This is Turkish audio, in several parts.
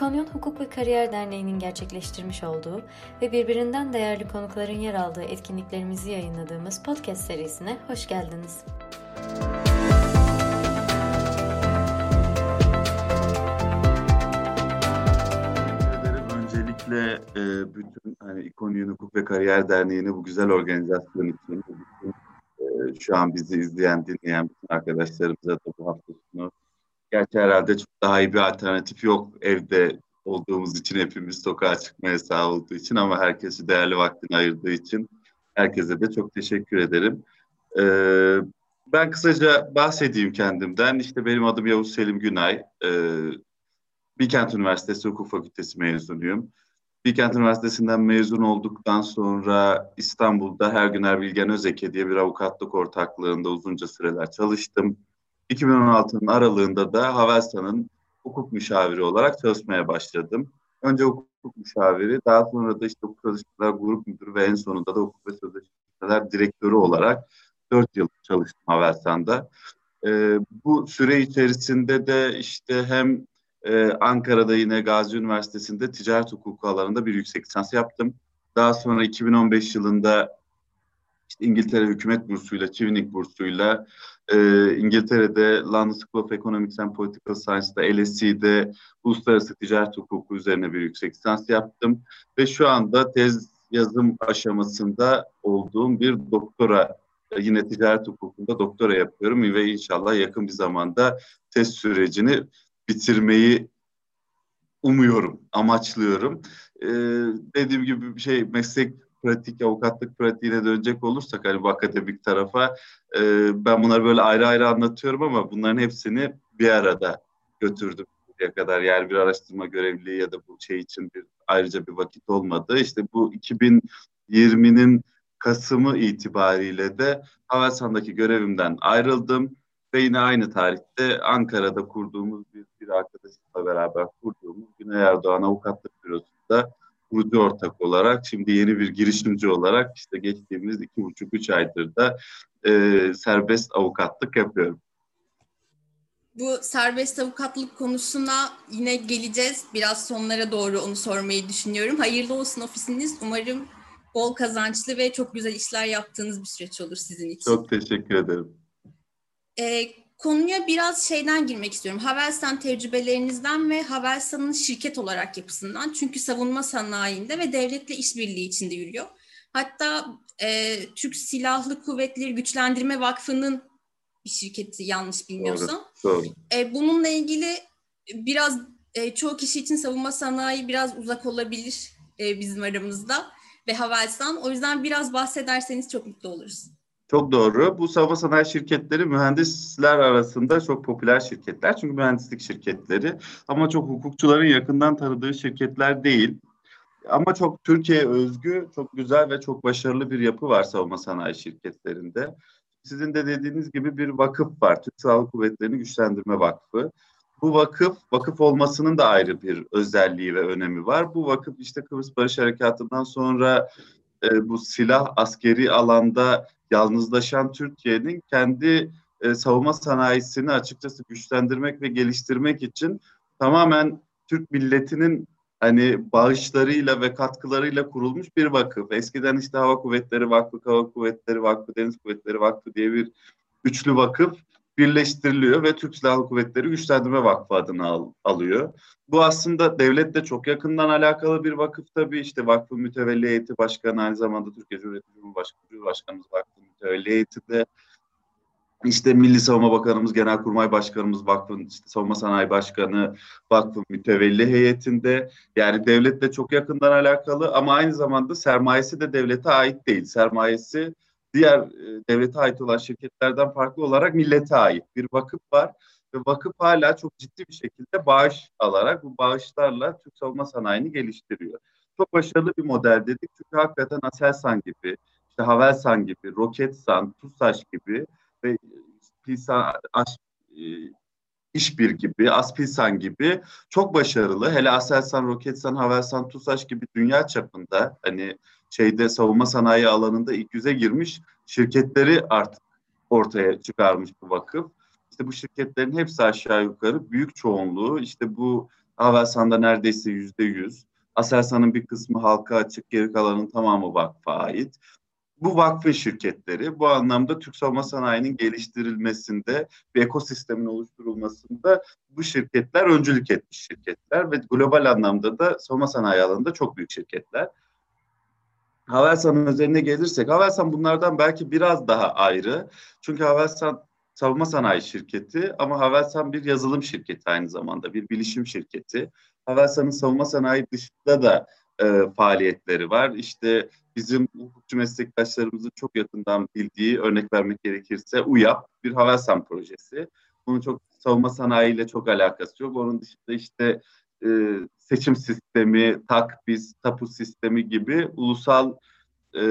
İkonyon Hukuk ve Kariyer Derneği'nin gerçekleştirmiş olduğu ve birbirinden değerli konukların yer aldığı etkinliklerimizi yayınladığımız podcast serisine hoş geldiniz. Öncelikle e, bütün hani İkonyon Hukuk ve Kariyer Derneği'ne bu güzel organizasyon için, e, şu an bizi izleyen, dinleyen bütün arkadaşlarımıza da bu hafta sonu Gerçi herhalde çok daha iyi bir alternatif yok evde olduğumuz için hepimiz sokağa çıkmaya sağ olduğu için ama herkesi değerli vaktini ayırdığı için herkese de çok teşekkür ederim. Ee, ben kısaca bahsedeyim kendimden. İşte benim adım Yavuz Selim Günay. Ee, Bilkent Üniversitesi Hukuk Fakültesi mezunuyum. Bilkent Üniversitesi'nden mezun olduktan sonra İstanbul'da Hergüner Bilgen Özeke diye bir avukatlık ortaklığında uzunca süreler çalıştım. 2016'nın aralığında da Havelsan'ın hukuk müşaviri olarak çalışmaya başladım. Önce hukuk müşaviri, daha sonra da işte hukuk sözleşmeler grup müdürü ve en sonunda da hukuk ve sözleşmeler direktörü olarak 4 yıl çalıştım Havelsan'da. Ee, bu süre içerisinde de işte hem e, Ankara'da yine Gazi Üniversitesi'nde ticaret hukuku alanında bir yüksek lisans yaptım. Daha sonra 2015 yılında işte İngiltere hükümet bursuyla, Çivinik bursuyla, e, İngiltere'de London School of Economics and Political Science'da, LSE'de uluslararası ticaret hukuku üzerine bir yüksek lisans yaptım. Ve şu anda tez yazım aşamasında olduğum bir doktora, yine ticaret hukukunda doktora yapıyorum ve inşallah yakın bir zamanda test sürecini bitirmeyi umuyorum, amaçlıyorum. Ee, dediğim gibi bir şey meslek pratik, avukatlık pratiğine dönecek olursak hani bu akademik tarafa e, ben bunları böyle ayrı ayrı anlatıyorum ama bunların hepsini bir arada götürdüm diye kadar yani bir araştırma görevliliği ya da bu şey için bir ayrıca bir vakit olmadı. İşte bu 2020'nin Kasım'ı itibariyle de Havelsan'daki görevimden ayrıldım ve yine aynı tarihte Ankara'da kurduğumuz bir, bir arkadaşımla beraber kurduğumuz Güney Erdoğan Avukatlık Bürosu'nda kurucu ortak olarak şimdi yeni bir girişimci olarak işte geçtiğimiz iki buçuk üç aydır da e, serbest avukatlık yapıyorum. Bu serbest avukatlık konusuna yine geleceğiz. Biraz sonlara doğru onu sormayı düşünüyorum. Hayırlı olsun ofisiniz. Umarım bol kazançlı ve çok güzel işler yaptığınız bir süreç olur sizin için. Çok teşekkür ederim. Ee, konuya biraz şeyden girmek istiyorum. Havelsan tecrübelerinizden ve Havelsan'ın şirket olarak yapısından. Çünkü savunma sanayinde ve devletle işbirliği içinde yürüyor. Hatta e, Türk Silahlı Kuvvetleri Güçlendirme Vakfı'nın bir şirketi yanlış bilmiyorsam. Doğru, doğru. E, bununla ilgili biraz e, çoğu kişi için savunma sanayi biraz uzak olabilir e, bizim aramızda ve Havelsan. O yüzden biraz bahsederseniz çok mutlu oluruz. Çok doğru. Bu savunma sanayi şirketleri mühendisler arasında çok popüler şirketler. Çünkü mühendislik şirketleri. Ama çok hukukçuların yakından tanıdığı şirketler değil. Ama çok Türkiye özgü, çok güzel ve çok başarılı bir yapı var savunma sanayi şirketlerinde. Sizin de dediğiniz gibi bir vakıf var. Türk Silahlı Kuvvetleri'ni Güçlendirme Vakfı. Bu vakıf, vakıf olmasının da ayrı bir özelliği ve önemi var. Bu vakıf işte Kıbrıs Barış Harekatı'ndan sonra e, bu silah askeri alanda yalnızlaşan Türkiye'nin kendi e, savunma sanayisini açıkçası güçlendirmek ve geliştirmek için tamamen Türk milletinin hani bağışlarıyla ve katkılarıyla kurulmuş bir vakıf. Eskiden işte Hava Kuvvetleri Vakfı, Hava Kuvvetleri Vakfı, Deniz Kuvvetleri Vakfı diye bir üçlü vakıf birleştiriliyor ve Türk Silahlı Kuvvetleri Güçlendirme Vakfı adını al, alıyor. Bu aslında devletle çok yakından alakalı bir vakıf tabii. İşte vakfın mütevelli heyeti başkanı aynı zamanda Türkiye Cumhuriyeti Cumhurbaşkanı, Cumhurbaşkanımız vakfın mütevelli heyetinde. İşte Milli Savunma Bakanımız, Genelkurmay Başkanımız, Vakfın işte Savunma Sanayi Başkanı, Vakfın mütevelli heyetinde. Yani devletle çok yakından alakalı ama aynı zamanda sermayesi de devlete ait değil. Sermayesi diğer e, devlete ait olan şirketlerden farklı olarak millete ait bir vakıf var ve vakıf hala çok ciddi bir şekilde bağış alarak bu bağışlarla Türk savunma sanayini geliştiriyor. Çok başarılı bir model dedik çünkü hakikaten Aselsan gibi, işte Havelsan gibi, Roketsan, TUSAŞ gibi ve Pilsan, Aş, e, İşbir gibi, Aspilsan gibi çok başarılı. Hele Aselsan, Roketsan, Havelsan, TUSAŞ gibi dünya çapında hani şeyde savunma sanayi alanında ilk yüze girmiş şirketleri artık ortaya çıkarmış bu vakıf. İşte bu şirketlerin hepsi aşağı yukarı büyük çoğunluğu işte bu Havelsan'da neredeyse yüzde yüz. Aselsan'ın bir kısmı halka açık, geri kalanın tamamı vakfa ait. Bu vakfın şirketleri bu anlamda Türk savunma sanayinin geliştirilmesinde bir ekosistemin oluşturulmasında bu şirketler öncülük etmiş şirketler ve global anlamda da savunma sanayi alanında çok büyük şirketler. Havelsan'ın üzerine gelirsek, Havelsan bunlardan belki biraz daha ayrı. Çünkü Havelsan savunma sanayi şirketi ama Havelsan bir yazılım şirketi aynı zamanda, bir bilişim şirketi. Havelsan'ın savunma sanayi dışında da e, faaliyetleri var. İşte bizim hukukçu meslektaşlarımızın çok yakından bildiği örnek vermek gerekirse UYAP bir Havelsan projesi. Bunun çok savunma sanayiyle çok alakası yok. Onun dışında işte e, seçim sistemi, takbiz, tapu sistemi gibi ulusal e,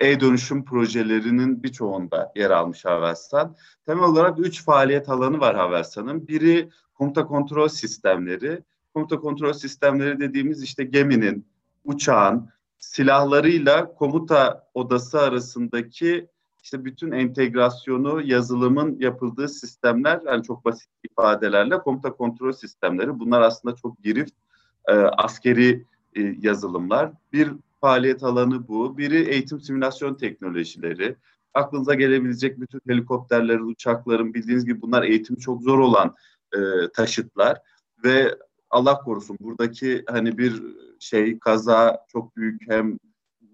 e-dönüşüm projelerinin birçoğunda yer almış Havelsan. Temel olarak üç faaliyet alanı var Havelsan'ın. Biri komuta kontrol sistemleri. Komuta kontrol sistemleri dediğimiz işte geminin, uçağın, silahlarıyla komuta odası arasındaki işte bütün entegrasyonu, yazılımın yapıldığı sistemler, yani çok basit ifadelerle komuta kontrol sistemleri. Bunlar aslında çok girift e, askeri e, yazılımlar. Bir faaliyet alanı bu. Biri eğitim simülasyon teknolojileri. Aklınıza gelebilecek bütün helikopterlerin, uçakların bildiğiniz gibi bunlar eğitim çok zor olan e, taşıtlar ve Allah korusun buradaki hani bir şey kaza çok büyük hem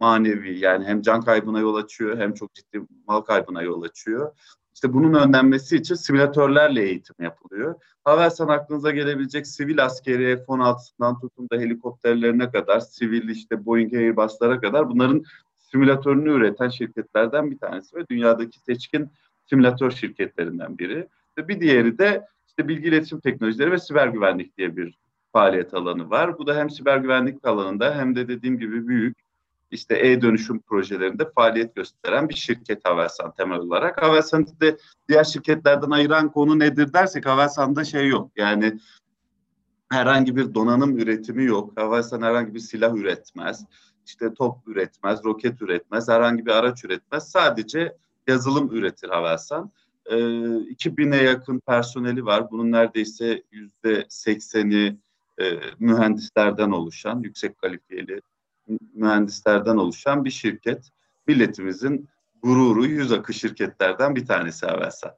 manevi yani hem can kaybına yol açıyor hem çok ciddi mal kaybına yol açıyor. İşte bunun önlenmesi için simülatörlerle eğitim yapılıyor. Havelsan aklınıza gelebilecek sivil askeri F-16'sından tutun da helikopterlerine kadar, sivil işte Boeing Airbus'lara kadar bunların simülatörünü üreten şirketlerden bir tanesi ve dünyadaki seçkin simülatör şirketlerinden biri. Bir diğeri de işte bilgi iletişim teknolojileri ve siber güvenlik diye bir faaliyet alanı var. Bu da hem siber güvenlik alanında hem de dediğim gibi büyük işte e-dönüşüm projelerinde faaliyet gösteren bir şirket Havelsan temel olarak. Havelsan'ı de diğer şirketlerden ayıran konu nedir dersek Havelsan'da şey yok. Yani herhangi bir donanım üretimi yok. Havelsan herhangi bir silah üretmez. İşte top üretmez, roket üretmez, herhangi bir araç üretmez. Sadece yazılım üretir Havelsan. Ee, 2000'e yakın personeli var. Bunun neredeyse yüzde sekseni e, mühendislerden oluşan, yüksek kalifiyeli mühendislerden oluşan bir şirket. Milletimizin gururu yüz akı şirketlerden bir tanesi Havelsan.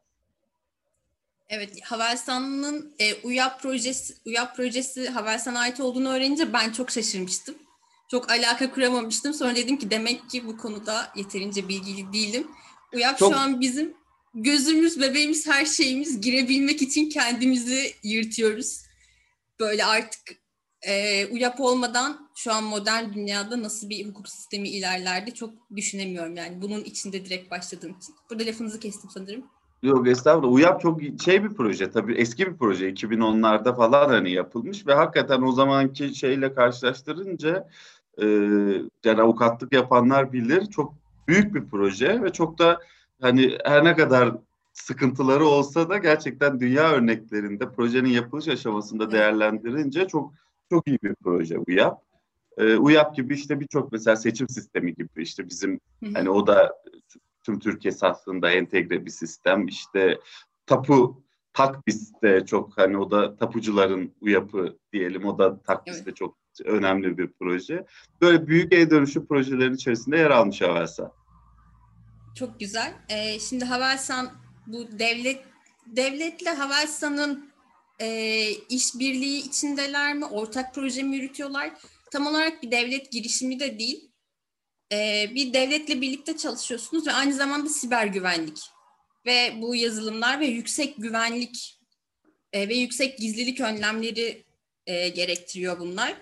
Evet, Havelsan'ın e, UYAP projesi UYAP projesi Havelsan'a ait olduğunu öğrenince ben çok şaşırmıştım. Çok alaka kuramamıştım. Sonra dedim ki demek ki bu konuda yeterince bilgili değilim. UYAP çok... şu an bizim gözümüz, bebeğimiz, her şeyimiz girebilmek için kendimizi yırtıyoruz. Böyle artık e, UYAP olmadan şu an modern dünyada nasıl bir hukuk sistemi ilerlerdi çok düşünemiyorum yani. Bunun içinde direkt başladığım için. Burada lafınızı kestim sanırım. Yok estağfurullah. UYAP çok şey bir proje tabii eski bir proje 2010'larda falan hani yapılmış ve hakikaten o zamanki şeyle karşılaştırınca e, yani avukatlık yapanlar bilir çok büyük bir proje ve çok da hani her ne kadar sıkıntıları olsa da gerçekten dünya örneklerinde projenin yapılış aşamasında değerlendirince çok çok iyi bir proje UYAP. E, UYAP gibi işte birçok mesela seçim sistemi gibi işte bizim hani o da tüm Türkiye aslında entegre bir sistem. İşte tapu takbis de çok hani o da tapucuların UYAP'ı diyelim o da takbis evet. de çok önemli bir proje. Böyle büyük e-dönüşüm projelerin içerisinde yer almış Havelsan. Çok güzel. Ee, şimdi Havelsan bu devlet devletle Havelsan'ın e, işbirliği içindeler mi? Ortak proje mi yürütüyorlar? Tam olarak bir devlet girişimi de değil. E, bir devletle birlikte çalışıyorsunuz ve aynı zamanda siber güvenlik ve bu yazılımlar ve yüksek güvenlik e, ve yüksek gizlilik önlemleri e, gerektiriyor bunlar.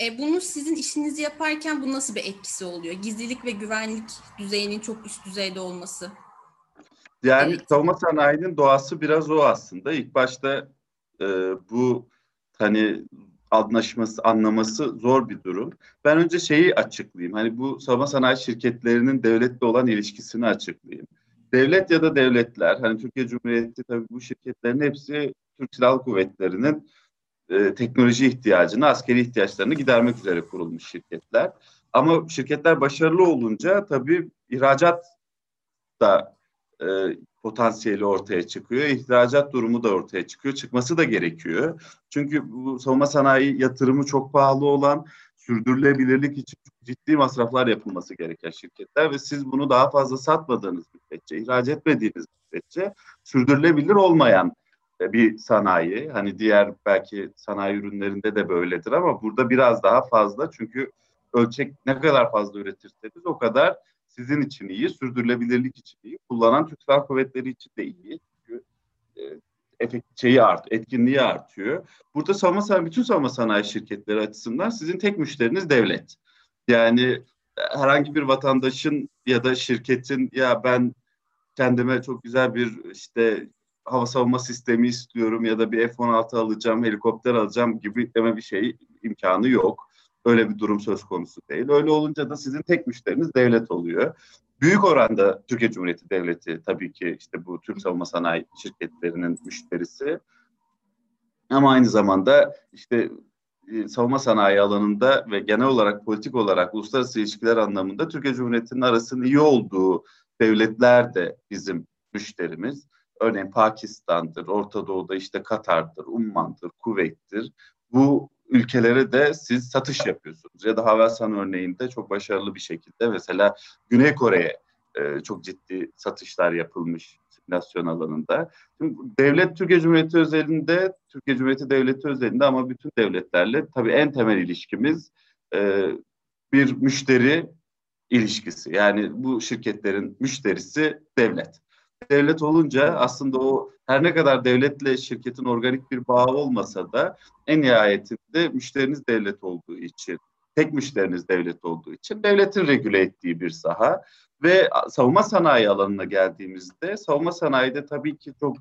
E, bunu sizin işinizi yaparken bu nasıl bir etkisi oluyor? Gizlilik ve güvenlik düzeyinin çok üst düzeyde olması. Yani evet. savunma sanayinin doğası biraz o aslında. İlk başta e, bu hani anlaşması, anlaması zor bir durum. Ben önce şeyi açıklayayım. Hani bu savunma sanayi şirketlerinin devletle olan ilişkisini açıklayayım. Devlet ya da devletler, hani Türkiye Cumhuriyeti tabii bu şirketlerin hepsi Türk Silahlı Kuvvetleri'nin e, teknoloji ihtiyacını, askeri ihtiyaçlarını gidermek üzere kurulmuş şirketler. Ama şirketler başarılı olunca tabii ihracat da e, potansiyeli ortaya çıkıyor. İhracat durumu da ortaya çıkıyor. Çıkması da gerekiyor. Çünkü bu savunma sanayi yatırımı çok pahalı olan sürdürülebilirlik için ciddi masraflar yapılması gereken şirketler ve siz bunu daha fazla satmadığınız müddetçe, ihraç etmediğiniz müddetçe sürdürülebilir olmayan e, bir sanayi. Hani diğer belki sanayi ürünlerinde de böyledir ama burada biraz daha fazla çünkü ölçek ne kadar fazla üretirseniz o kadar sizin için iyi, sürdürülebilirlik için iyi, kullanan Türk Silahlı Kuvvetleri için de iyi. Çünkü e, efekt şeyi art, etkinliği artıyor. Burada savunma sanayi, bütün savunma sanayi şirketleri açısından sizin tek müşteriniz devlet. Yani e, herhangi bir vatandaşın ya da şirketin ya ben kendime çok güzel bir işte hava savunma sistemi istiyorum ya da bir F-16 alacağım, helikopter alacağım gibi deme bir şey imkanı yok. Öyle bir durum söz konusu değil. Öyle olunca da sizin tek müşteriniz devlet oluyor. Büyük oranda Türkiye Cumhuriyeti Devleti tabii ki işte bu Türk savunma sanayi şirketlerinin müşterisi. Ama aynı zamanda işte e, savunma sanayi alanında ve genel olarak politik olarak uluslararası ilişkiler anlamında Türkiye Cumhuriyeti'nin arasının iyi olduğu devletler de bizim müşterimiz. Örneğin Pakistan'dır, Orta Doğu'da işte Katar'dır, Umman'dır, Kuveyt'tir. Bu ülkelere de siz satış yapıyorsunuz. Ya da Havelsan örneğinde çok başarılı bir şekilde mesela Güney Kore'ye e, çok ciddi satışlar yapılmış simülasyon alanında. Şimdi devlet Türkiye Cumhuriyeti özelinde, Türkiye Cumhuriyeti Devleti özelinde ama bütün devletlerle tabii en temel ilişkimiz e, bir müşteri ilişkisi. Yani bu şirketlerin müşterisi devlet. Devlet olunca aslında o her ne kadar devletle şirketin organik bir bağı olmasa da en nihayetinde müşteriniz devlet olduğu için, tek müşteriniz devlet olduğu için devletin regüle ettiği bir saha. Ve savunma sanayi alanına geldiğimizde savunma sanayide tabii ki çok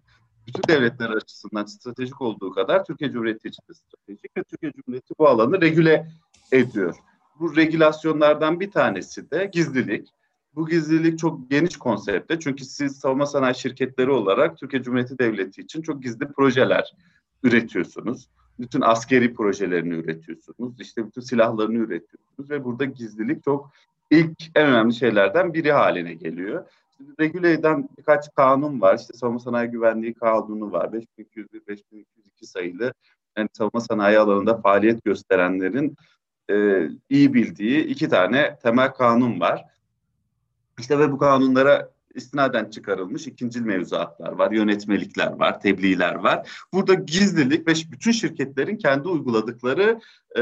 bütün devletler açısından stratejik olduğu kadar Türkiye Cumhuriyeti için de stratejik ve Türkiye Cumhuriyeti bu alanı regüle ediyor. Bu regülasyonlardan bir tanesi de gizlilik. Bu gizlilik çok geniş konsepte çünkü siz savunma sanayi şirketleri olarak Türkiye Cumhuriyeti Devleti için çok gizli projeler üretiyorsunuz. Bütün askeri projelerini üretiyorsunuz. İşte bütün silahlarını üretiyorsunuz ve burada gizlilik çok ilk en önemli şeylerden biri haline geliyor. Şimdi regüle eden birkaç kanun var. İşte savunma sanayi güvenliği kanunu var. 5201, 5202 sayılı yani savunma sanayi alanında faaliyet gösterenlerin e, iyi bildiği iki tane temel kanun var. İşte ve bu kanunlara istinaden çıkarılmış ikinci mevzuatlar var, yönetmelikler var, tebliğler var. Burada gizlilik ve bütün şirketlerin kendi uyguladıkları e,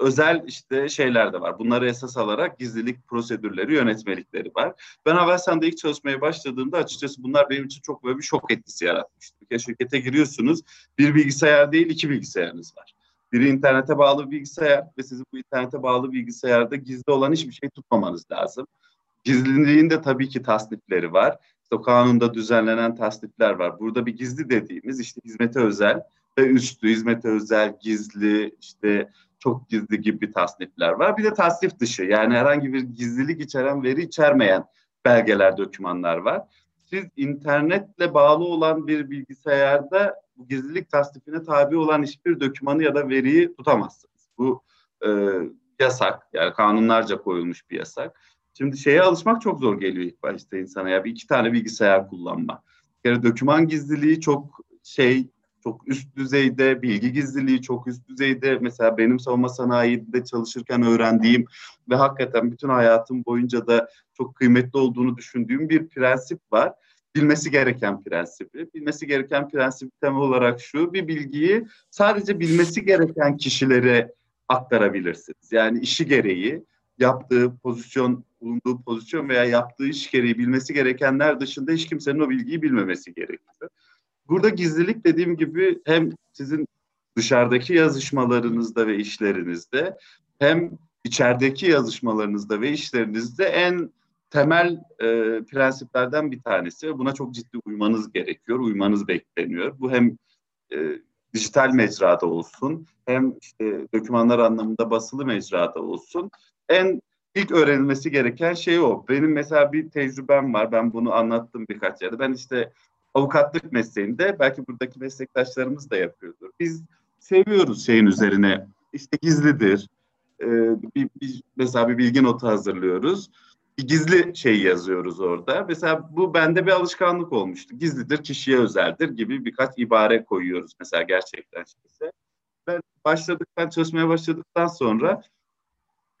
özel işte şeyler de var. Bunları esas alarak gizlilik prosedürleri, yönetmelikleri var. Ben Havelsan'da ilk çalışmaya başladığımda açıkçası bunlar benim için çok böyle bir şok etkisi yaratmıştı. Bir şirkete giriyorsunuz, bir bilgisayar değil iki bilgisayarınız var. Biri internete bağlı bilgisayar ve sizin bu internete bağlı bilgisayarda gizli olan hiçbir şey tutmamanız lazım. Gizliliğin de tabii ki tasnifleri var. İşte kanunda düzenlenen tasnifler var. Burada bir gizli dediğimiz işte hizmete özel ve üstü, hizmete özel, gizli, işte çok gizli gibi tasnifler var. Bir de tasnif dışı yani herhangi bir gizlilik içeren veri içermeyen belgeler, dokümanlar var. Siz internetle bağlı olan bir bilgisayarda bu gizlilik tasnifine tabi olan hiçbir dokümanı ya da veriyi tutamazsınız. Bu e, yasak yani kanunlarca koyulmuş bir yasak. Şimdi şeye alışmak çok zor geliyor ilk başta insana ya bir iki tane bilgisayar kullanma. Yani doküman gizliliği çok şey çok üst düzeyde, bilgi gizliliği çok üst düzeyde. Mesela benim savunma sanayide çalışırken öğrendiğim ve hakikaten bütün hayatım boyunca da çok kıymetli olduğunu düşündüğüm bir prensip var. Bilmesi gereken prensibi. Bilmesi gereken prensip temel olarak şu, bir bilgiyi sadece bilmesi gereken kişilere aktarabilirsiniz. Yani işi gereği yaptığı pozisyon, bulunduğu pozisyon veya yaptığı iş gereği bilmesi gerekenler dışında hiç kimsenin o bilgiyi bilmemesi gerekiyor. Burada gizlilik dediğim gibi hem sizin dışarıdaki yazışmalarınızda ve işlerinizde hem içerideki yazışmalarınızda ve işlerinizde en temel e, prensiplerden bir tanesi. Buna çok ciddi uymanız gerekiyor, uymanız bekleniyor. Bu hem e, dijital mecrada olsun, hem işte dokümanlar anlamında basılı mecrada olsun. En ilk öğrenilmesi gereken şey o. Benim mesela bir tecrübem var. Ben bunu anlattım birkaç yerde. Ben işte avukatlık mesleğinde belki buradaki meslektaşlarımız da yapıyordur. Biz seviyoruz şeyin üzerine. İşte gizlidir. Ee, bir, bir, mesela bir bilgi notu hazırlıyoruz. bir gizli şey yazıyoruz orada. Mesela bu bende bir alışkanlık olmuştu. Gizlidir, kişiye özeldir gibi birkaç ibare koyuyoruz mesela gerçekten şeyse. Ben başladıktan, çalışmaya başladıktan sonra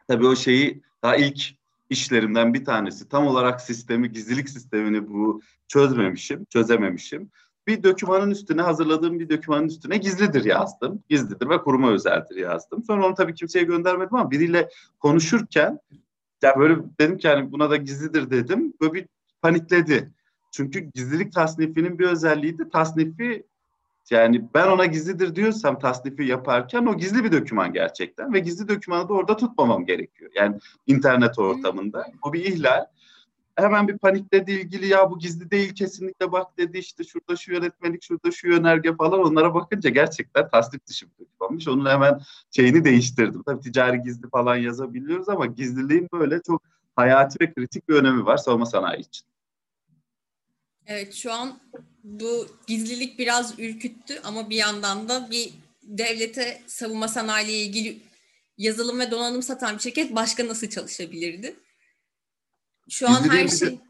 tabii o şeyi daha ilk işlerimden bir tanesi. Tam olarak sistemi, gizlilik sistemini bu çözmemişim, çözememişim. Bir dokümanın üstüne, hazırladığım bir dokümanın üstüne gizlidir yazdım. Gizlidir ve kuruma özeldir yazdım. Sonra onu tabii kimseye göndermedim ama biriyle konuşurken ya böyle dedim ki hani buna da gizlidir dedim. Böyle bir panikledi. Çünkü gizlilik tasnifinin bir özelliği de tasnifi yani ben ona gizlidir diyorsam tasnifi yaparken o gizli bir doküman gerçekten ve gizli dokümanı da orada tutmamam gerekiyor. Yani internet ortamında. O bir ihlal. Hemen bir panikledi ilgili ya bu gizli değil kesinlikle bak dedi işte şurada şu yönetmelik şurada şu yönerge falan onlara bakınca gerçekten tasnif dışı bir dokümanmış. Onun hemen şeyini değiştirdim. Tabii ticari gizli falan yazabiliyoruz ama gizliliğin böyle çok hayati ve kritik bir önemi var savunma sanayi için. Evet şu an bu gizlilik biraz ürküttü ama bir yandan da bir devlete savunma sanayiyle ilgili yazılım ve donanım satan bir şirket başka nasıl çalışabilirdi? Şu an her şey...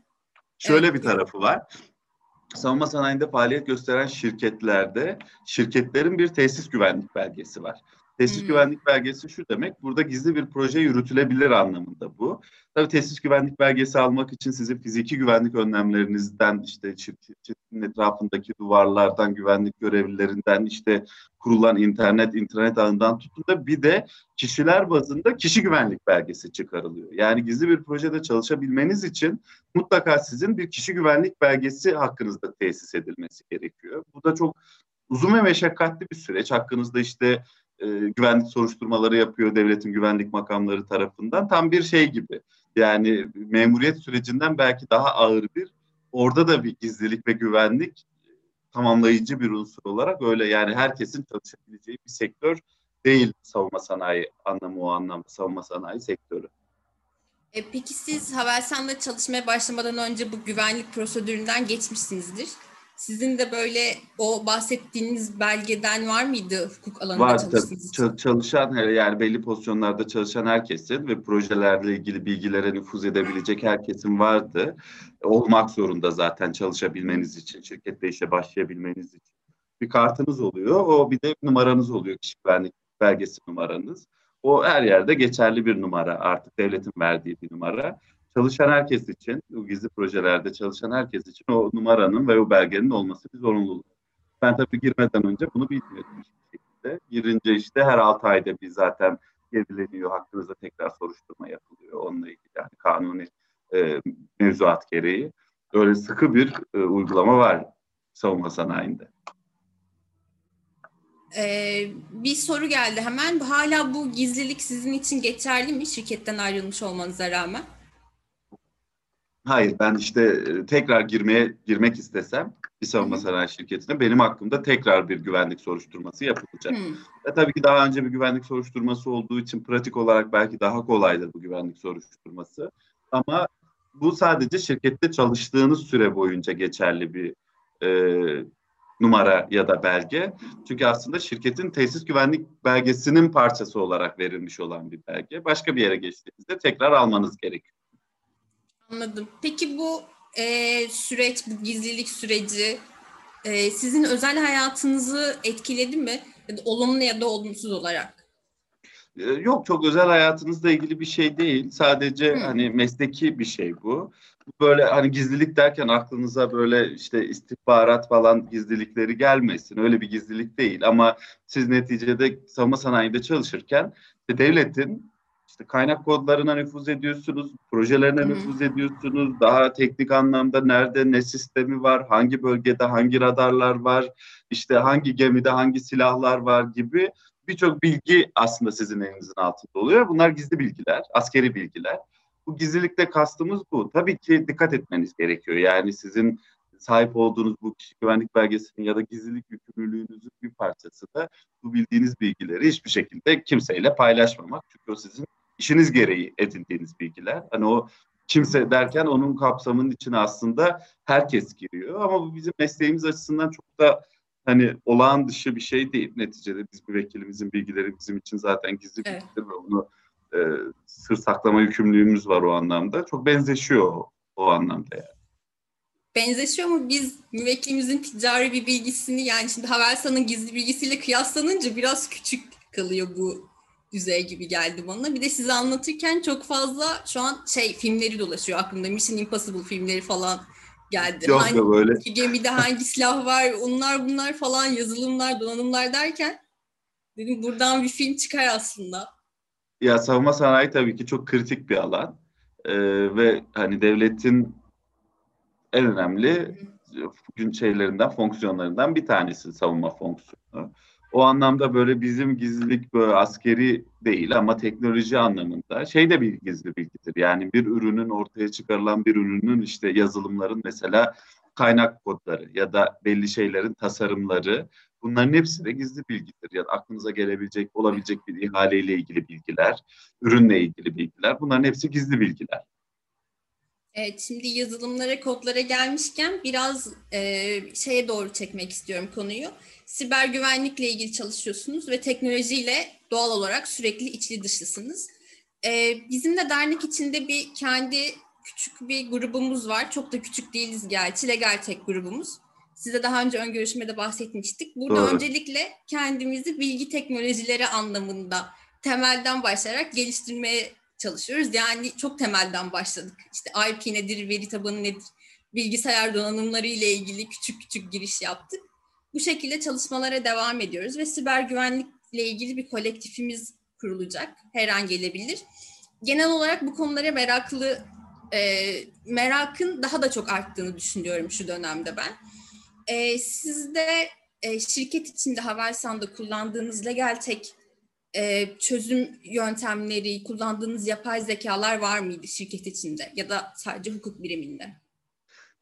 Şöyle evet. bir tarafı var. Savunma sanayinde faaliyet gösteren şirketlerde şirketlerin bir tesis güvenlik belgesi var. Tesis hmm. güvenlik belgesi şu demek, burada gizli bir proje yürütülebilir anlamında bu. Tabii tesis güvenlik belgesi almak için sizin fiziki güvenlik önlemlerinizden, işte şirketin etrafındaki duvarlardan, güvenlik görevlilerinden, işte kurulan internet, internet ağından tutun da bir de kişiler bazında kişi güvenlik belgesi çıkarılıyor. Yani gizli bir projede çalışabilmeniz için mutlaka sizin bir kişi güvenlik belgesi hakkınızda tesis edilmesi gerekiyor. Bu da çok uzun ve meşakkatli bir süreç. Hakkınızda işte e, güvenlik soruşturmaları yapıyor devletin güvenlik makamları tarafından. Tam bir şey gibi. Yani memuriyet sürecinden belki daha ağır bir orada da bir gizlilik ve güvenlik tamamlayıcı bir unsur olarak öyle yani herkesin çalışabileceği bir sektör değil savunma sanayi anlamı o anlamda savunma sanayi sektörü. E, peki siz Havelsan'da çalışmaya başlamadan önce bu güvenlik prosedüründen geçmişsinizdir. Sizin de böyle o bahsettiğiniz belgeden var mıydı hukuk alanında var, çalıştığınız için? Çalışan yani belli pozisyonlarda çalışan herkesin ve projelerle ilgili bilgilere nüfuz edebilecek herkesin vardı. Olmak zorunda zaten çalışabilmeniz için, şirkette işe başlayabilmeniz için. Bir kartınız oluyor, o bir de numaranız oluyor, kişi güvenlik belgesi numaranız. O her yerde geçerli bir numara artık devletin verdiği bir numara çalışan herkes için, bu gizli projelerde çalışan herkes için o numaranın ve o belgenin olması bir zorunluluk. Ben tabii girmeden önce bunu bilmiyordum hiçbir şekilde. Girince işte her 6 ayda bir zaten gerileniyor, hakkınızda tekrar soruşturma yapılıyor onunla ilgili yani kanuni e, mevzuat gereği. Öyle sıkı bir e, uygulama var savunma sanayinde. Ee, bir soru geldi hemen. Hala bu gizlilik sizin için geçerli mi şirketten ayrılmış olmanıza rağmen? Hayır ben işte e, tekrar girmeye girmek istesem bir savunma sanayi şirketine benim hakkımda tekrar bir güvenlik soruşturması yapılacak. Hı. E, tabii ki daha önce bir güvenlik soruşturması olduğu için pratik olarak belki daha kolaydır bu güvenlik soruşturması. Ama bu sadece şirkette çalıştığınız süre boyunca geçerli bir e, numara ya da belge. Çünkü aslında şirketin tesis güvenlik belgesinin parçası olarak verilmiş olan bir belge. Başka bir yere geçtiğinizde tekrar almanız gerekiyor. Anladım. Peki bu e, süreç, bu gizlilik süreci e, sizin özel hayatınızı etkiledi mi? Ya da olumlu ya da olumsuz olarak? E, yok çok özel hayatınızla ilgili bir şey değil. Sadece hmm. hani mesleki bir şey bu. Böyle hani gizlilik derken aklınıza böyle işte istihbarat falan gizlilikleri gelmesin. Öyle bir gizlilik değil ama siz neticede savunma sanayinde çalışırken devletin işte kaynak kodlarına nüfuz ediyorsunuz, projelerine Hı-hı. nüfuz ediyorsunuz. Daha teknik anlamda nerede ne sistemi var, hangi bölgede hangi radarlar var, işte hangi gemide hangi silahlar var gibi birçok bilgi aslında sizin elinizin altında oluyor. Bunlar gizli bilgiler, askeri bilgiler. Bu gizlilikte kastımız bu. Tabii ki dikkat etmeniz gerekiyor. Yani sizin sahip olduğunuz bu kişi güvenlik belgesinin ya da gizlilik yükümlülüğünüzün bir parçası da bu bildiğiniz bilgileri hiçbir şekilde kimseyle paylaşmamak. Çünkü o sizin işiniz gereği edindiğiniz bilgiler. Hani o kimse derken onun kapsamının içine aslında herkes giriyor. Ama bu bizim mesleğimiz açısından çok da hani olağan dışı bir şey değil. Neticede biz müvekkilimizin bilgileri bizim için zaten gizli evet. bilgidir ve onu e, sır saklama yükümlülüğümüz var o anlamda. Çok benzeşiyor o, o anlamda yani. Benzeşiyor mu? Biz müvekkilimizin ticari bir bilgisini yani şimdi Havelsan'ın gizli bilgisiyle kıyaslanınca biraz küçük kalıyor bu düzey gibi geldi bana. Bir de size anlatırken çok fazla şu an şey filmleri dolaşıyor aklımda. Mission Impossible filmleri falan geldi. Yok hangi böyle. gemide hangi silah var, onlar bunlar falan yazılımlar, donanımlar derken dedim buradan bir film çıkar aslında. Ya savunma sanayi tabii ki çok kritik bir alan. Ee, ve hani devletin en önemli gün şeylerinden, fonksiyonlarından bir tanesi savunma fonksiyonu. O anlamda böyle bizim gizlilik böyle askeri değil ama teknoloji anlamında şey de bir gizli bilgidir. Yani bir ürünün ortaya çıkarılan bir ürünün işte yazılımların mesela kaynak kodları ya da belli şeylerin tasarımları bunların hepsi de gizli bilgidir. Ya da aklınıza gelebilecek, olabilecek bir ihaleyle ilgili bilgiler, ürünle ilgili bilgiler bunların hepsi gizli bilgiler. Evet, şimdi yazılımlara, kodlara gelmişken biraz e, şeye doğru çekmek istiyorum konuyu. Siber güvenlikle ilgili çalışıyorsunuz ve teknolojiyle doğal olarak sürekli içli dışlısınız. E, bizim de dernek içinde bir kendi küçük bir grubumuz var. Çok da küçük değiliz gerçi. Legal Tech grubumuz. Size daha önce ön görüşmede bahsetmiştik. Burada Doğru. öncelikle kendimizi bilgi teknolojileri anlamında temelden başlayarak geliştirmeye çalışıyoruz. Yani çok temelden başladık. İşte IP nedir, veri tabanı nedir, bilgisayar donanımları ile ilgili küçük küçük giriş yaptık. Bu şekilde çalışmalara devam ediyoruz ve siber güvenlikle ilgili bir kolektifimiz kurulacak. Her an gelebilir. Genel olarak bu konulara meraklı, e, merakın daha da çok arttığını düşünüyorum şu dönemde ben. E, sizde e, şirket içinde Havelsan'da kullandığınız legal tek e, çözüm yöntemleri, kullandığınız yapay zekalar var mıydı şirket içinde ya da sadece hukuk biriminde?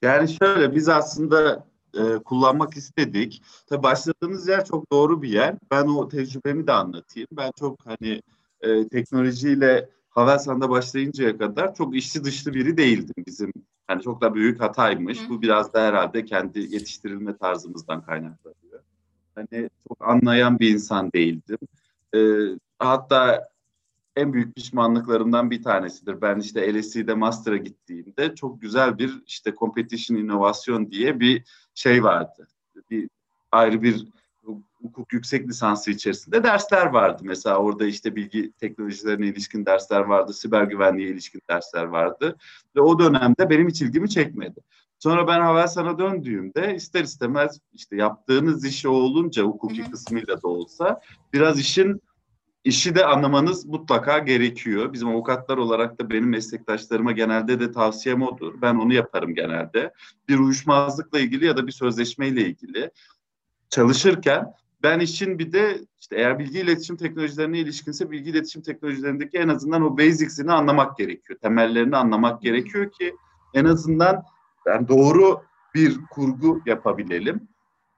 Yani şöyle biz aslında e, kullanmak istedik. Tabii başladığınız yer çok doğru bir yer. Ben o tecrübemi de anlatayım. Ben çok hani e, teknolojiyle Havelsan'da başlayıncaya kadar çok işçi dışlı biri değildim bizim. Yani çok da büyük hataymış. Hı. Bu biraz da herhalde kendi yetiştirilme tarzımızdan kaynaklanıyor. Hani çok anlayan bir insan değildim. E, hatta en büyük pişmanlıklarımdan bir tanesidir. Ben işte LSE'de master'a gittiğimde çok güzel bir işte competition inovasyon diye bir şey vardı. Bir ayrı bir hukuk yüksek lisansı içerisinde dersler vardı. Mesela orada işte bilgi teknolojilerine ilişkin dersler vardı, siber güvenliğe ilişkin dersler vardı. Ve o dönemde benim hiç ilgimi çekmedi. Sonra ben Havelsan'a döndüğümde ister istemez işte yaptığınız iş o olunca hukuki kısmıyla da olsa biraz işin işi de anlamanız mutlaka gerekiyor. Bizim avukatlar olarak da benim meslektaşlarıma genelde de tavsiyem odur. Ben onu yaparım genelde. Bir uyuşmazlıkla ilgili ya da bir sözleşmeyle ilgili çalışırken ben işin bir de işte eğer bilgi iletişim teknolojilerine ilişkinse bilgi iletişim teknolojilerindeki en azından o basics'ini anlamak gerekiyor. Temellerini anlamak gerekiyor ki en azından yani doğru bir kurgu yapabilelim.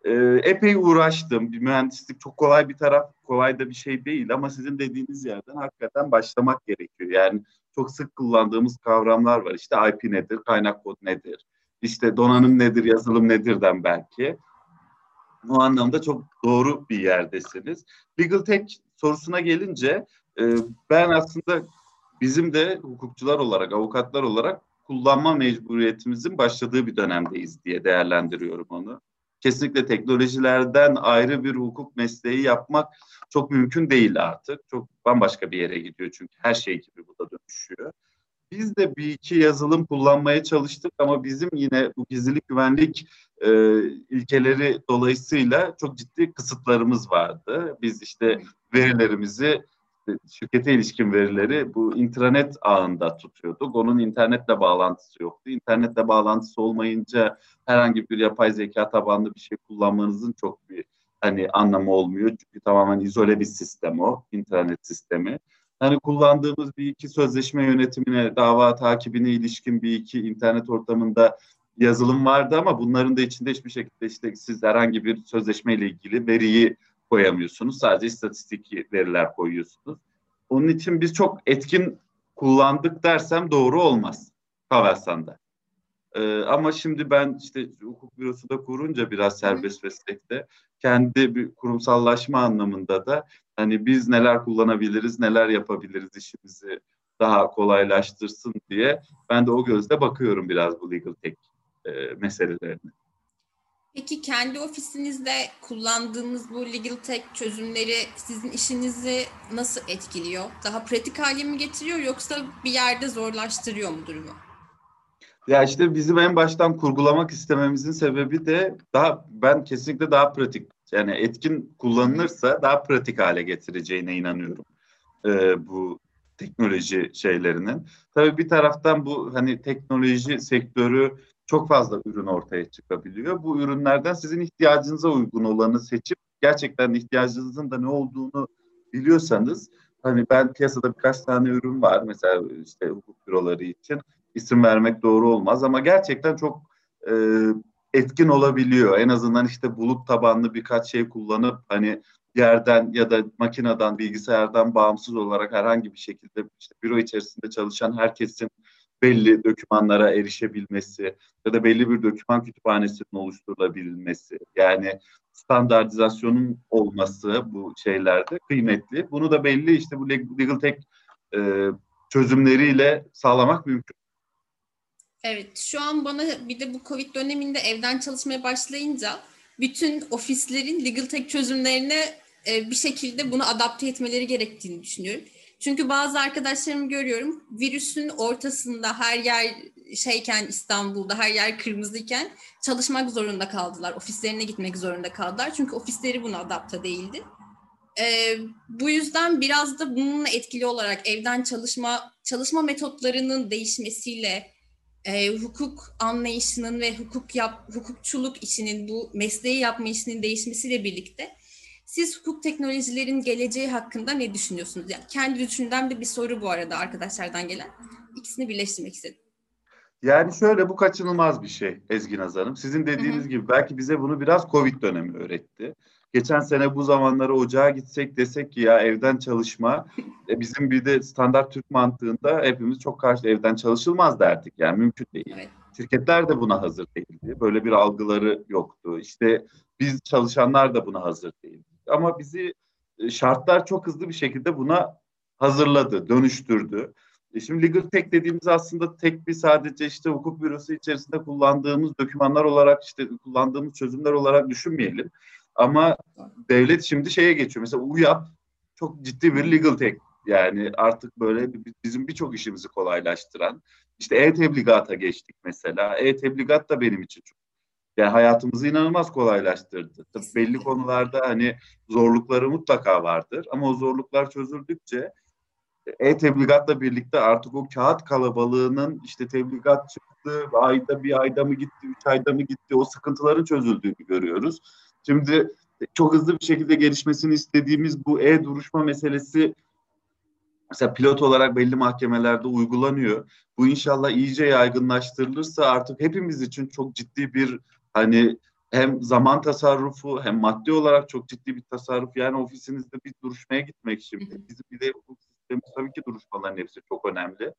Ee, epey uğraştım. Bir mühendislik çok kolay bir taraf, kolay da bir şey değil ama sizin dediğiniz yerden hakikaten başlamak gerekiyor. Yani çok sık kullandığımız kavramlar var. İşte IP nedir, kaynak kod nedir, işte donanım nedir, yazılım nedirden belki. O anlamda çok doğru bir yerdesiniz. Legal Tech sorusuna gelince e, ben aslında bizim de hukukçular olarak, avukatlar olarak kullanma mecburiyetimizin başladığı bir dönemdeyiz diye değerlendiriyorum onu. Kesinlikle teknolojilerden ayrı bir hukuk mesleği yapmak çok mümkün değil artık. Çok bambaşka bir yere gidiyor çünkü her şey gibi bu da dönüşüyor. Biz de bir iki yazılım kullanmaya çalıştık ama bizim yine bu gizlilik güvenlik e, ilkeleri dolayısıyla çok ciddi kısıtlarımız vardı. Biz işte verilerimizi şirkete ilişkin verileri bu intranet ağında tutuyorduk. Onun internetle bağlantısı yoktu. İnternetle bağlantısı olmayınca herhangi bir yapay zeka tabanlı bir şey kullanmanızın çok bir hani anlamı olmuyor. Çünkü tamamen izole bir sistem o, internet sistemi. Hani kullandığımız bir iki sözleşme yönetimine, dava takibine ilişkin bir iki internet ortamında yazılım vardı ama bunların da içinde hiçbir şekilde işte siz herhangi bir sözleşme ile ilgili veriyi koyamıyorsunuz. Sadece istatistik veriler koyuyorsunuz. Onun için biz çok etkin kullandık dersem doğru olmaz Havelsan'da. Ee, ama şimdi ben işte hukuk bürosu da kurunca biraz serbest meslekte kendi bir kurumsallaşma anlamında da hani biz neler kullanabiliriz, neler yapabiliriz işimizi daha kolaylaştırsın diye ben de o gözle bakıyorum biraz bu legal tech e, meselelerine. Peki kendi ofisinizde kullandığınız bu legal tech çözümleri sizin işinizi nasıl etkiliyor? Daha pratik hale mi getiriyor yoksa bir yerde zorlaştırıyor mu durumu? Ya işte bizim en baştan kurgulamak istememizin sebebi de daha ben kesinlikle daha pratik yani etkin kullanılırsa daha pratik hale getireceğine inanıyorum. Ee, bu teknoloji şeylerinin. Tabii bir taraftan bu hani teknoloji sektörü çok fazla ürün ortaya çıkabiliyor. Bu ürünlerden sizin ihtiyacınıza uygun olanı seçip gerçekten ihtiyacınızın da ne olduğunu biliyorsanız hani ben piyasada birkaç tane ürün var mesela işte hukuk büroları için isim vermek doğru olmaz ama gerçekten çok e, etkin olabiliyor. En azından işte bulut tabanlı birkaç şey kullanıp hani yerden ya da makineden, bilgisayardan bağımsız olarak herhangi bir şekilde işte büro içerisinde çalışan herkesin belli dokümanlara erişebilmesi ya da belli bir doküman kütüphanesinin oluşturulabilmesi yani standartizasyonun olması bu şeylerde kıymetli. Bunu da belli işte bu legal tech e, çözümleriyle sağlamak mümkün. Evet, şu an bana bir de bu Covid döneminde evden çalışmaya başlayınca bütün ofislerin legal tech çözümlerine e, bir şekilde bunu adapte etmeleri gerektiğini düşünüyorum. Çünkü bazı arkadaşlarımı görüyorum virüsün ortasında her yer şeyken İstanbul'da her yer kırmızıyken çalışmak zorunda kaldılar. Ofislerine gitmek zorunda kaldılar. Çünkü ofisleri buna adapte değildi. Ee, bu yüzden biraz da bununla etkili olarak evden çalışma çalışma metotlarının değişmesiyle e, hukuk anlayışının ve hukuk yap, hukukçuluk işinin bu mesleği yapma işinin değişmesiyle birlikte siz hukuk teknolojilerin geleceği hakkında ne düşünüyorsunuz? Yani kendi düşündüğüm de bir soru bu arada arkadaşlardan gelen. İkisini birleştirmek istedim. Yani şöyle bu kaçınılmaz bir şey Ezgi Hanım. Sizin dediğiniz Hı-hı. gibi belki bize bunu biraz Covid dönemi öğretti. Geçen sene bu zamanları ocağa gitsek desek ki ya evden çalışma e, bizim bir de standart Türk mantığında hepimiz çok karşı evden çalışılmaz derdik. Yani mümkün değil. Evet. Şirketler de buna hazır değildi. Böyle bir algıları yoktu. İşte biz çalışanlar da buna hazır değildi. Ama bizi e, şartlar çok hızlı bir şekilde buna hazırladı, dönüştürdü. E şimdi legal tech dediğimiz aslında tek bir sadece işte hukuk bürosu içerisinde kullandığımız dokümanlar olarak işte kullandığımız çözümler olarak düşünmeyelim. Ama devlet şimdi şeye geçiyor. Mesela UYAP çok ciddi bir legal tech. Yani artık böyle bizim birçok işimizi kolaylaştıran. İşte e-tebligata geçtik mesela. E-tebligat da benim için çok yani hayatımızı inanılmaz kolaylaştırdı. Tabii belli konularda hani zorlukları mutlaka vardır ama o zorluklar çözüldükçe e-tebligatla birlikte artık o kağıt kalabalığının işte tebligat çıktı, ayda bir ayda mı gitti, üç ayda mı gitti o sıkıntıların çözüldüğünü görüyoruz. Şimdi çok hızlı bir şekilde gelişmesini istediğimiz bu e-duruşma meselesi mesela pilot olarak belli mahkemelerde uygulanıyor. Bu inşallah iyice yaygınlaştırılırsa artık hepimiz için çok ciddi bir hani hem zaman tasarrufu hem maddi olarak çok ciddi bir tasarruf. Yani ofisinizde bir duruşmaya gitmek şimdi. Bizim bir de hukuk sistemimiz tabii ki duruşmaların hepsi çok önemli.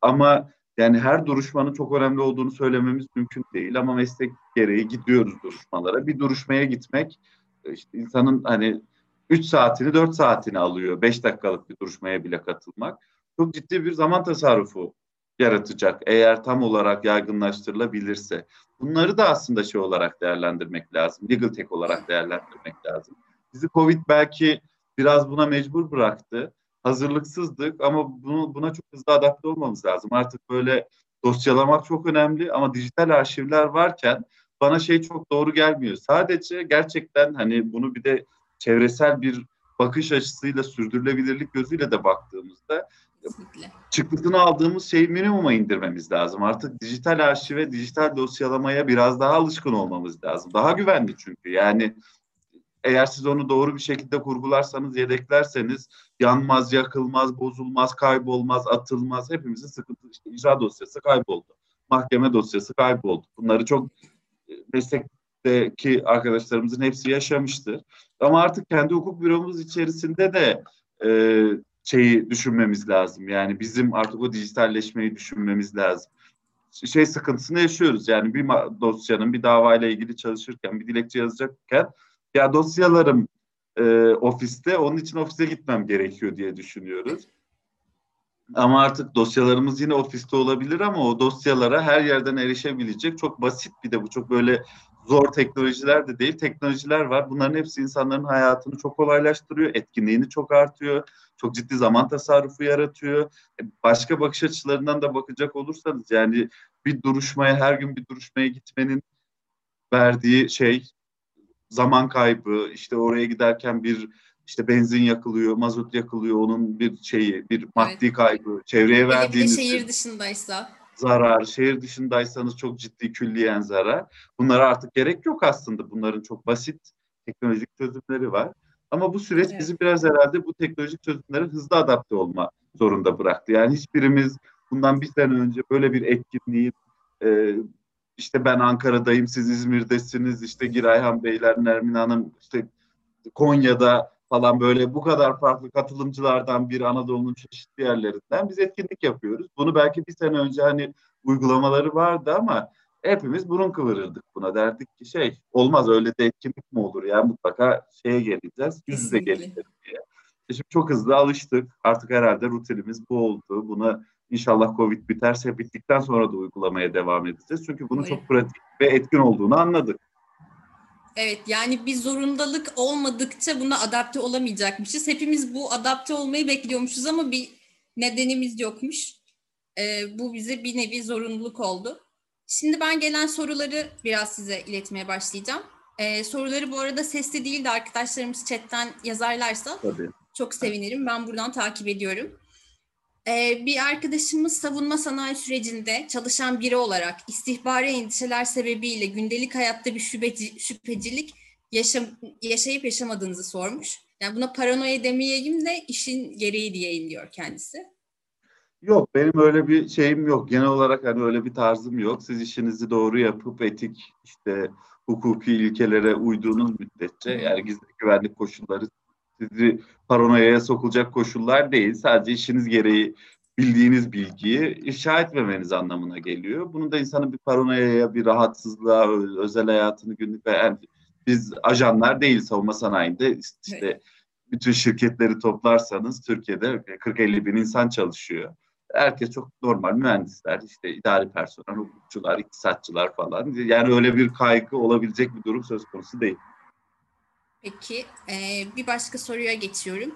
Ama yani her duruşmanın çok önemli olduğunu söylememiz mümkün değil ama meslek gereği gidiyoruz duruşmalara. Bir duruşmaya gitmek işte insanın hani 3 saatini 4 saatini alıyor. 5 dakikalık bir duruşmaya bile katılmak. Çok ciddi bir zaman tasarrufu yaratacak eğer tam olarak yaygınlaştırılabilirse. Bunları da aslında şey olarak değerlendirmek lazım. Legal tech olarak değerlendirmek lazım. Bizi Covid belki biraz buna mecbur bıraktı. Hazırlıksızdık ama bunu, buna çok hızlı adapte olmamız lazım. Artık böyle dosyalamak çok önemli ama dijital arşivler varken bana şey çok doğru gelmiyor. Sadece gerçekten hani bunu bir de çevresel bir bakış açısıyla sürdürülebilirlik gözüyle de baktığımızda Kesinlikle. çıktısını aldığımız şeyi minimuma indirmemiz lazım. Artık dijital arşive, dijital dosyalamaya biraz daha alışkın olmamız lazım. Daha güvenli çünkü. Yani eğer siz onu doğru bir şekilde kurgularsanız, yedeklerseniz yanmaz, yakılmaz, bozulmaz, kaybolmaz, atılmaz. Hepimizin sıkıntı işte icra dosyası kayboldu. Mahkeme dosyası kayboldu. Bunları çok e, meslekteki arkadaşlarımızın hepsi yaşamıştır. Ama artık kendi hukuk büromuz içerisinde de e, şeyi düşünmemiz lazım. Yani bizim artık o dijitalleşmeyi düşünmemiz lazım. şey sıkıntısını yaşıyoruz. Yani bir dosyanın bir davayla ilgili çalışırken, bir dilekçe yazacakken ya dosyalarım e, ofiste, onun için ofise gitmem gerekiyor diye düşünüyoruz. Ama artık dosyalarımız yine ofiste olabilir ama o dosyalara her yerden erişebilecek çok basit bir de bu çok böyle zor teknolojiler de değil teknolojiler var. Bunların hepsi insanların hayatını çok kolaylaştırıyor, etkinliğini çok artıyor, çok ciddi zaman tasarrufu yaratıyor. E, başka bakış açılarından da bakacak olursanız yani bir duruşmaya her gün bir duruşmaya gitmenin verdiği şey zaman kaybı, işte oraya giderken bir işte benzin yakılıyor, mazot yakılıyor, onun bir şeyi, bir maddi evet. kaybı, çevreye verdiğiniz... Bir de şehir dışındaysa. Zarar, şehir dışındaysanız çok ciddi külliyen zarar. Bunlara artık gerek yok aslında. Bunların çok basit teknolojik çözümleri var. Ama bu süreç evet. bizi biraz herhalde bu teknolojik çözümlere hızlı adapte olma zorunda bıraktı. Yani hiçbirimiz bundan bir sene önce böyle bir etkinliğin e, işte ben Ankara'dayım, siz İzmir'desiniz, işte Girayhan Beyler, Nermin Hanım işte Konya'da falan böyle bu kadar farklı katılımcılardan bir Anadolu'nun çeşitli yerlerinden biz etkinlik yapıyoruz. Bunu belki bir sene önce hani uygulamaları vardı ama hepimiz burun kıvırırdık buna. Derdik ki şey olmaz öyle de etkinlik mi olur ya mutlaka şeye geleceğiz, yüz yüze geleceğiz diye. E şimdi çok hızlı alıştık. Artık herhalde rutinimiz bu oldu. Buna inşallah Covid biterse bittikten sonra da uygulamaya devam edeceğiz. Çünkü bunun çok pratik ve etkin olduğunu anladık. Evet yani bir zorundalık olmadıkça buna adapte olamayacakmışız. Hepimiz bu adapte olmayı bekliyormuşuz ama bir nedenimiz yokmuş. Ee, bu bize bir nevi zorunluluk oldu. Şimdi ben gelen soruları biraz size iletmeye başlayacağım. Ee, soruları bu arada sesli değil de arkadaşlarımız chatten yazarlarsa Tabii. çok sevinirim. Ben buradan takip ediyorum. Ee, bir arkadaşımız savunma sanayi sürecinde çalışan biri olarak istihbari endişeler sebebiyle gündelik hayatta bir şüpheci, şüphecilik yaşam, yaşayıp yaşamadığınızı sormuş. Yani buna paranoya demeyeyim de işin gereği diyeyim diyor kendisi. Yok benim öyle bir şeyim yok. Genel olarak hani öyle bir tarzım yok. Siz işinizi doğru yapıp etik işte hukuki ilkelere uyduğunuz müddetçe yani gizli güvenlik koşulları sizi paranoyaya sokulacak koşullar değil. Sadece işiniz gereği bildiğiniz bilgiyi ifşa etmemeniz anlamına geliyor. Bunun da insanın bir paranoyaya, bir rahatsızlığa, özel hayatını günlük yani biz ajanlar değil savunma sanayinde işte evet. bütün şirketleri toplarsanız Türkiye'de 40-50 bin insan çalışıyor. Herkes çok normal mühendisler, işte idari personel, hukukçular, iktisatçılar falan. Yani öyle bir kaygı olabilecek bir durum söz konusu değil. Peki e, bir başka soruya geçiyorum.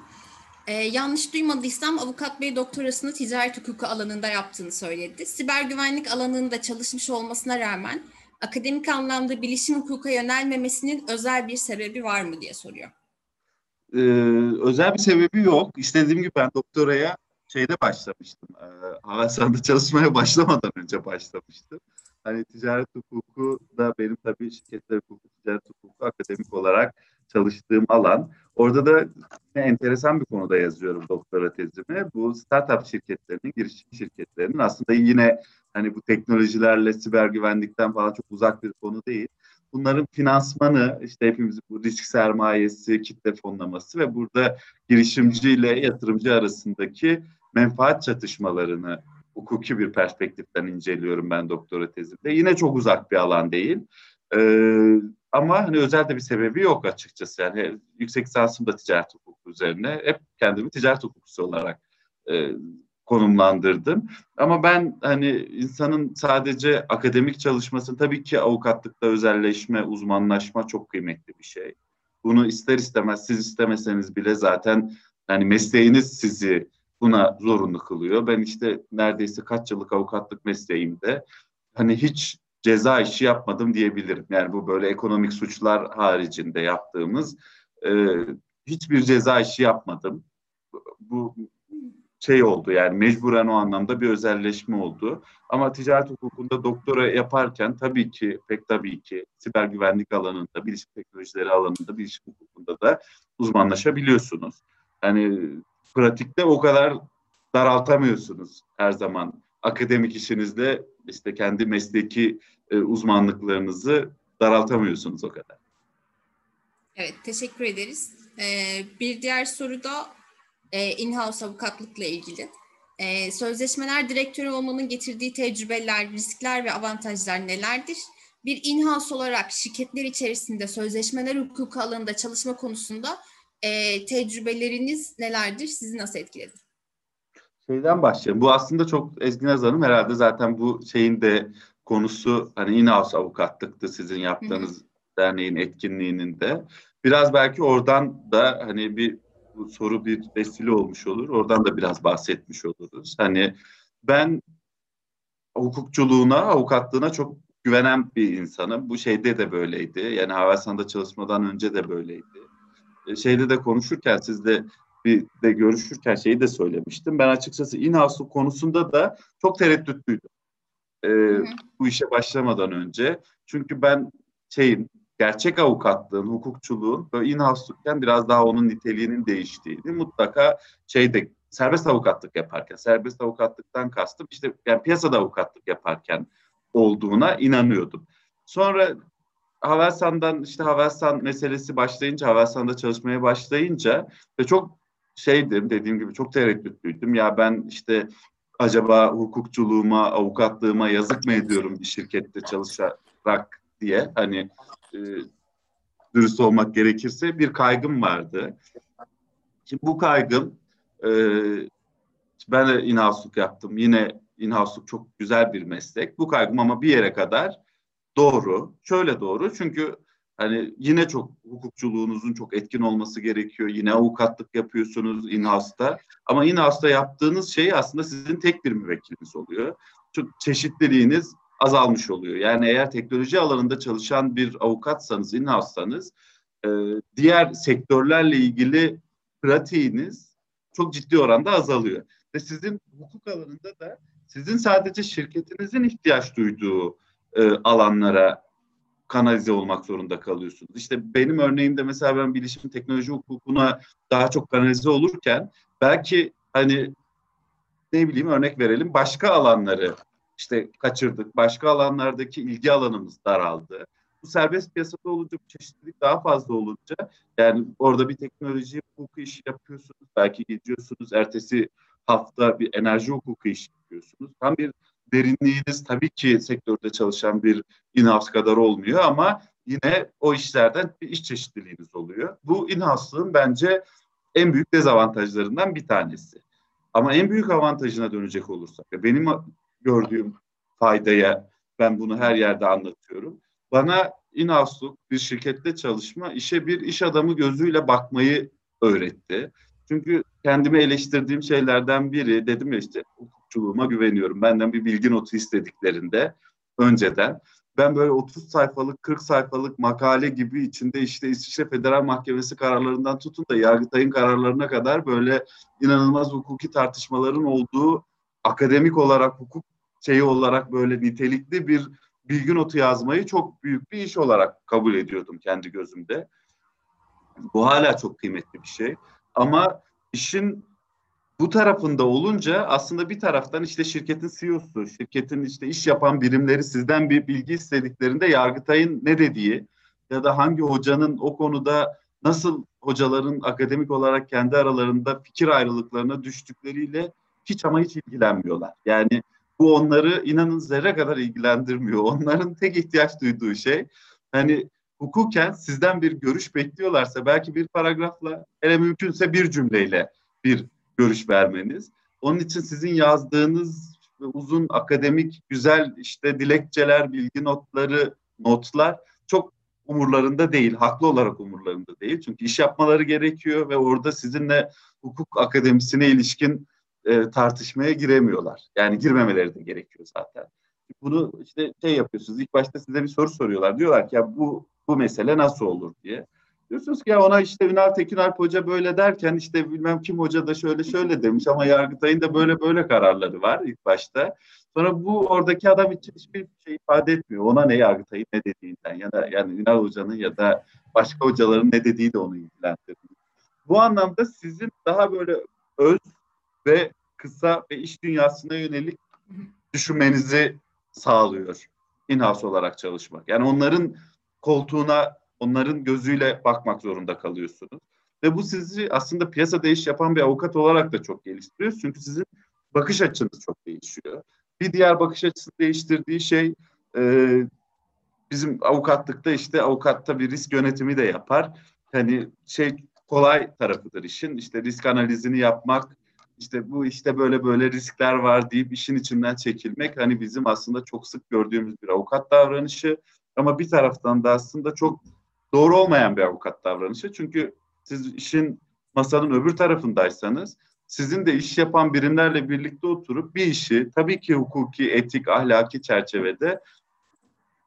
E, yanlış duymadıysam avukat bey doktorasını ticaret hukuku alanında yaptığını söyledi. Siber güvenlik alanında çalışmış olmasına rağmen akademik anlamda bilişim hukuka yönelmemesinin özel bir sebebi var mı diye soruyor. Ee, özel bir sebebi yok. İşte dediğim gibi ben doktoraya şeyde başlamıştım. E, Havelsan'da çalışmaya başlamadan önce başlamıştım. Hani ticaret hukuku da benim tabii şirketler hukuku, ticaret hukuku akademik olarak çalıştığım alan. Orada da enteresan bir konuda yazıyorum doktora tezimi. Bu startup şirketlerinin, girişim şirketlerinin aslında yine hani bu teknolojilerle siber güvenlikten falan çok uzak bir konu değil. Bunların finansmanı, işte hepimizin bu risk sermayesi, kitle fonlaması ve burada girişimci ile yatırımcı arasındaki menfaat çatışmalarını hukuki bir perspektiften inceliyorum ben doktora tezimde. Yine çok uzak bir alan değil. Ee, ama hani özel de bir sebebi yok açıkçası. Yani yüksek lisansım da ticaret hukuku üzerine. Hep kendimi ticaret hukukçusu olarak e, konumlandırdım. Ama ben hani insanın sadece akademik çalışması tabii ki avukatlıkta özelleşme, uzmanlaşma çok kıymetli bir şey. Bunu ister istemez siz istemeseniz bile zaten yani mesleğiniz sizi buna zorunlu kılıyor. Ben işte neredeyse kaç yıllık avukatlık mesleğimde hani hiç ceza işi yapmadım diyebilirim. Yani bu böyle ekonomik suçlar haricinde yaptığımız e, hiçbir ceza işi yapmadım. Bu şey oldu yani mecburen o anlamda bir özelleşme oldu. Ama ticaret hukukunda doktora yaparken tabii ki pek tabii ki siber güvenlik alanında, bilişim teknolojileri alanında, bilişim hukukunda da uzmanlaşabiliyorsunuz. Hani pratikte o kadar daraltamıyorsunuz her zaman akademik işinizde işte kendi mesleki e, uzmanlıklarınızı daraltamıyorsunuz o kadar. Evet, teşekkür ederiz. Ee, bir diğer soru da e, in-house avukatlıkla ilgili. E, sözleşmeler direktörü olmanın getirdiği tecrübeler, riskler ve avantajlar nelerdir? Bir in-house olarak şirketler içerisinde sözleşmeler hukuku alanında çalışma konusunda e, tecrübeleriniz nelerdir? Sizi nasıl etkiledi? Şeyden başlayalım. Bu aslında çok Ezgi Naz Hanım herhalde zaten bu şeyin de konusu hani in-house avukatlıktı sizin yaptığınız Hı-hı. derneğin etkinliğinin de. Biraz belki oradan da hani bir bu soru bir vesile olmuş olur. Oradan da biraz bahsetmiş oluruz. Hani ben hukukçuluğuna, avukatlığına çok güvenen bir insanım. Bu şeyde de böyleydi. Yani Havelsan'da çalışmadan önce de böyleydi. E, şeyde de konuşurken sizde bir de görüşürken şeyi de söylemiştim. Ben açıkçası in-house konusunda da çok tereddütlüydüm. Ee, bu işe başlamadan önce. Çünkü ben şeyin gerçek avukatlığın, hukukçuluğun böyle in-house'lukten biraz daha onun niteliğinin değiştiğini mutlaka şeyde serbest avukatlık yaparken, serbest avukatlıktan kastım işte yani piyasada avukatlık yaparken olduğuna inanıyordum. Sonra Havelsan'dan işte Havelsan meselesi başlayınca, Havelsan'da çalışmaya başlayınca ve çok şeydim dediğim gibi çok tereddütlüydüm. Ya ben işte acaba hukukçuluğuma, avukatlığıma yazık mı ediyorum bir şirkette çalışarak diye hani e, dürüst olmak gerekirse bir kaygım vardı. Şimdi bu kaygım e, ben de inhouse'luk yaptım. Yine inhouse'luk çok güzel bir meslek. Bu kaygım ama bir yere kadar doğru. Şöyle doğru çünkü hani yine çok hukukçuluğunuzun çok etkin olması gerekiyor. Yine avukatlık yapıyorsunuz in-house'da. Ama in-house'da yaptığınız şey aslında sizin tek bir müvekkiliniz oluyor. Çok çeşitliliğiniz azalmış oluyor. Yani eğer teknoloji alanında çalışan bir avukatsanız, in-house'sanız e, diğer sektörlerle ilgili pratiğiniz çok ciddi oranda azalıyor. Ve sizin hukuk alanında da sizin sadece şirketinizin ihtiyaç duyduğu e, alanlara kanalize olmak zorunda kalıyorsunuz. İşte benim örneğimde mesela ben bilişim teknoloji hukukuna daha çok kanalize olurken belki hani ne bileyim örnek verelim başka alanları işte kaçırdık. Başka alanlardaki ilgi alanımız daraldı. Bu serbest piyasada olunca bu çeşitlilik daha fazla olunca yani orada bir teknoloji hukuku işi yapıyorsunuz. Belki gidiyorsunuz ertesi hafta bir enerji hukuku işi yapıyorsunuz. Tam bir derinliğiniz tabii ki sektörde çalışan bir in-house kadar olmuyor ama yine o işlerden bir iş çeşitliliğiniz oluyor. Bu in-house'lığın bence en büyük dezavantajlarından bir tanesi. Ama en büyük avantajına dönecek olursak, benim gördüğüm faydaya ben bunu her yerde anlatıyorum. Bana in-house'luk bir şirkette çalışma işe bir iş adamı gözüyle bakmayı öğretti. Çünkü kendimi eleştirdiğim şeylerden biri dedim ya işte hukukçuluğuma güveniyorum. Benden bir bilgi notu istediklerinde önceden ben böyle 30 sayfalık 40 sayfalık makale gibi içinde işte İsviçre Federal Mahkemesi kararlarından tutun da Yargıtay'ın kararlarına kadar böyle inanılmaz hukuki tartışmaların olduğu akademik olarak hukuk şeyi olarak böyle nitelikli bir bilgi notu yazmayı çok büyük bir iş olarak kabul ediyordum kendi gözümde. Bu hala çok kıymetli bir şey. Ama işin bu tarafında olunca aslında bir taraftan işte şirketin CEO'su, şirketin işte iş yapan birimleri sizden bir bilgi istediklerinde Yargıtay'ın ne dediği ya da hangi hocanın o konuda nasıl hocaların akademik olarak kendi aralarında fikir ayrılıklarına düştükleriyle hiç ama hiç ilgilenmiyorlar. Yani bu onları inanın zerre kadar ilgilendirmiyor. Onların tek ihtiyaç duyduğu şey hani hukuken sizden bir görüş bekliyorlarsa belki bir paragrafla hele mümkünse bir cümleyle bir görüş vermeniz. Onun için sizin yazdığınız uzun akademik güzel işte dilekçeler, bilgi notları, notlar çok umurlarında değil. Haklı olarak umurlarında değil. Çünkü iş yapmaları gerekiyor ve orada sizinle hukuk akademisine ilişkin e, tartışmaya giremiyorlar. Yani girmemeleri de gerekiyor zaten. Bunu işte şey yapıyorsunuz. İlk başta size bir soru soruyorlar. Diyorlar ki ya bu bu mesele nasıl olur diye. Diyorsunuz ki ya ona işte Ünal Tekin Hoca böyle derken işte bilmem kim hoca da şöyle şöyle demiş ama Yargıtay'ın da böyle böyle kararları var ilk başta. Sonra bu oradaki adam için hiçbir şey ifade etmiyor. Ona ne Yargıtay'ın ne dediğinden ya da yani Ünal Hoca'nın ya da başka hocaların ne dediği de onu ilgilendirmiyor. Bu anlamda sizin daha böyle öz ve kısa ve iş dünyasına yönelik düşünmenizi sağlıyor in-house olarak çalışmak. Yani onların koltuğuna, onların gözüyle bakmak zorunda kalıyorsunuz. Ve bu sizi aslında piyasada iş yapan bir avukat olarak da çok geliştiriyor. Çünkü sizin bakış açınız çok değişiyor. Bir diğer bakış açısı değiştirdiği şey e, bizim avukatlıkta işte avukatta bir risk yönetimi de yapar. Hani şey kolay tarafıdır işin. İşte risk analizini yapmak, işte bu işte böyle böyle riskler var deyip işin içinden çekilmek hani bizim aslında çok sık gördüğümüz bir avukat davranışı ama bir taraftan da aslında çok doğru olmayan bir avukat davranışı. Çünkü siz işin masanın öbür tarafındaysanız sizin de iş yapan birimlerle birlikte oturup bir işi tabii ki hukuki, etik, ahlaki çerçevede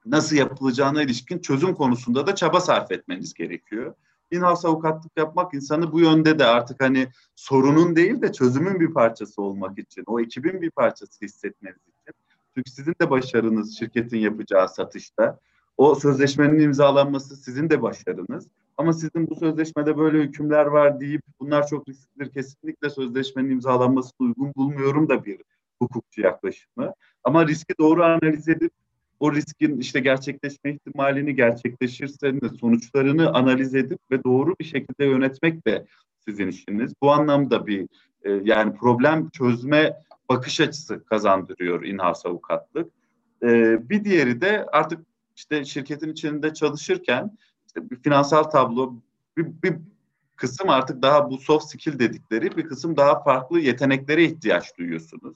nasıl yapılacağına ilişkin çözüm konusunda da çaba sarf etmeniz gerekiyor. In-house avukatlık yapmak insanı bu yönde de artık hani sorunun değil de çözümün bir parçası olmak için, o ekibin bir parçası hissetmeniz için. Çünkü sizin de başarınız şirketin yapacağı satışta. O sözleşmenin imzalanması sizin de başarınız. Ama sizin bu sözleşmede böyle hükümler var deyip bunlar çok risklidir kesinlikle sözleşmenin imzalanmasını uygun bulmuyorum da bir hukukçu yaklaşımı. Ama riski doğru analiz edip o riskin işte gerçekleşme ihtimalini gerçekleşirse sonuçlarını analiz edip ve doğru bir şekilde yönetmek de sizin işiniz. Bu anlamda bir e, yani problem çözme bakış açısı kazandırıyor in-house avukatlık. E, bir diğeri de artık işte şirketin içinde çalışırken işte bir finansal tablo bir, bir kısım artık daha bu soft skill dedikleri bir kısım daha farklı yeteneklere ihtiyaç duyuyorsunuz.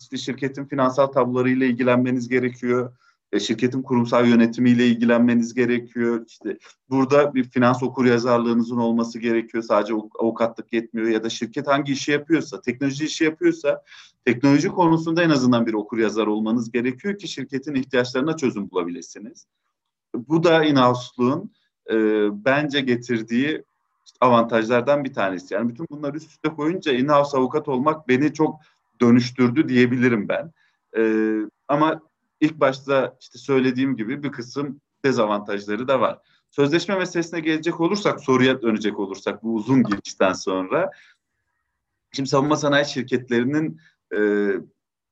İşte şirketin finansal tablolarıyla ilgilenmeniz gerekiyor e, şirketin kurumsal yönetimiyle ilgilenmeniz gerekiyor. İşte burada bir finans okur yazarlığınızın olması gerekiyor. Sadece avukatlık yetmiyor ya da şirket hangi işi yapıyorsa, teknoloji işi yapıyorsa teknoloji konusunda en azından bir okur yazar olmanız gerekiyor ki şirketin ihtiyaçlarına çözüm bulabilirsiniz. Bu da in-house'luğun e, bence getirdiği avantajlardan bir tanesi. Yani bütün bunları üst üste koyunca in-house avukat olmak beni çok dönüştürdü diyebilirim ben. E, ama ilk başta işte söylediğim gibi bir kısım dezavantajları da var. Sözleşme meselesine gelecek olursak, soruya dönecek olursak bu uzun girişten sonra. Şimdi savunma sanayi şirketlerinin e,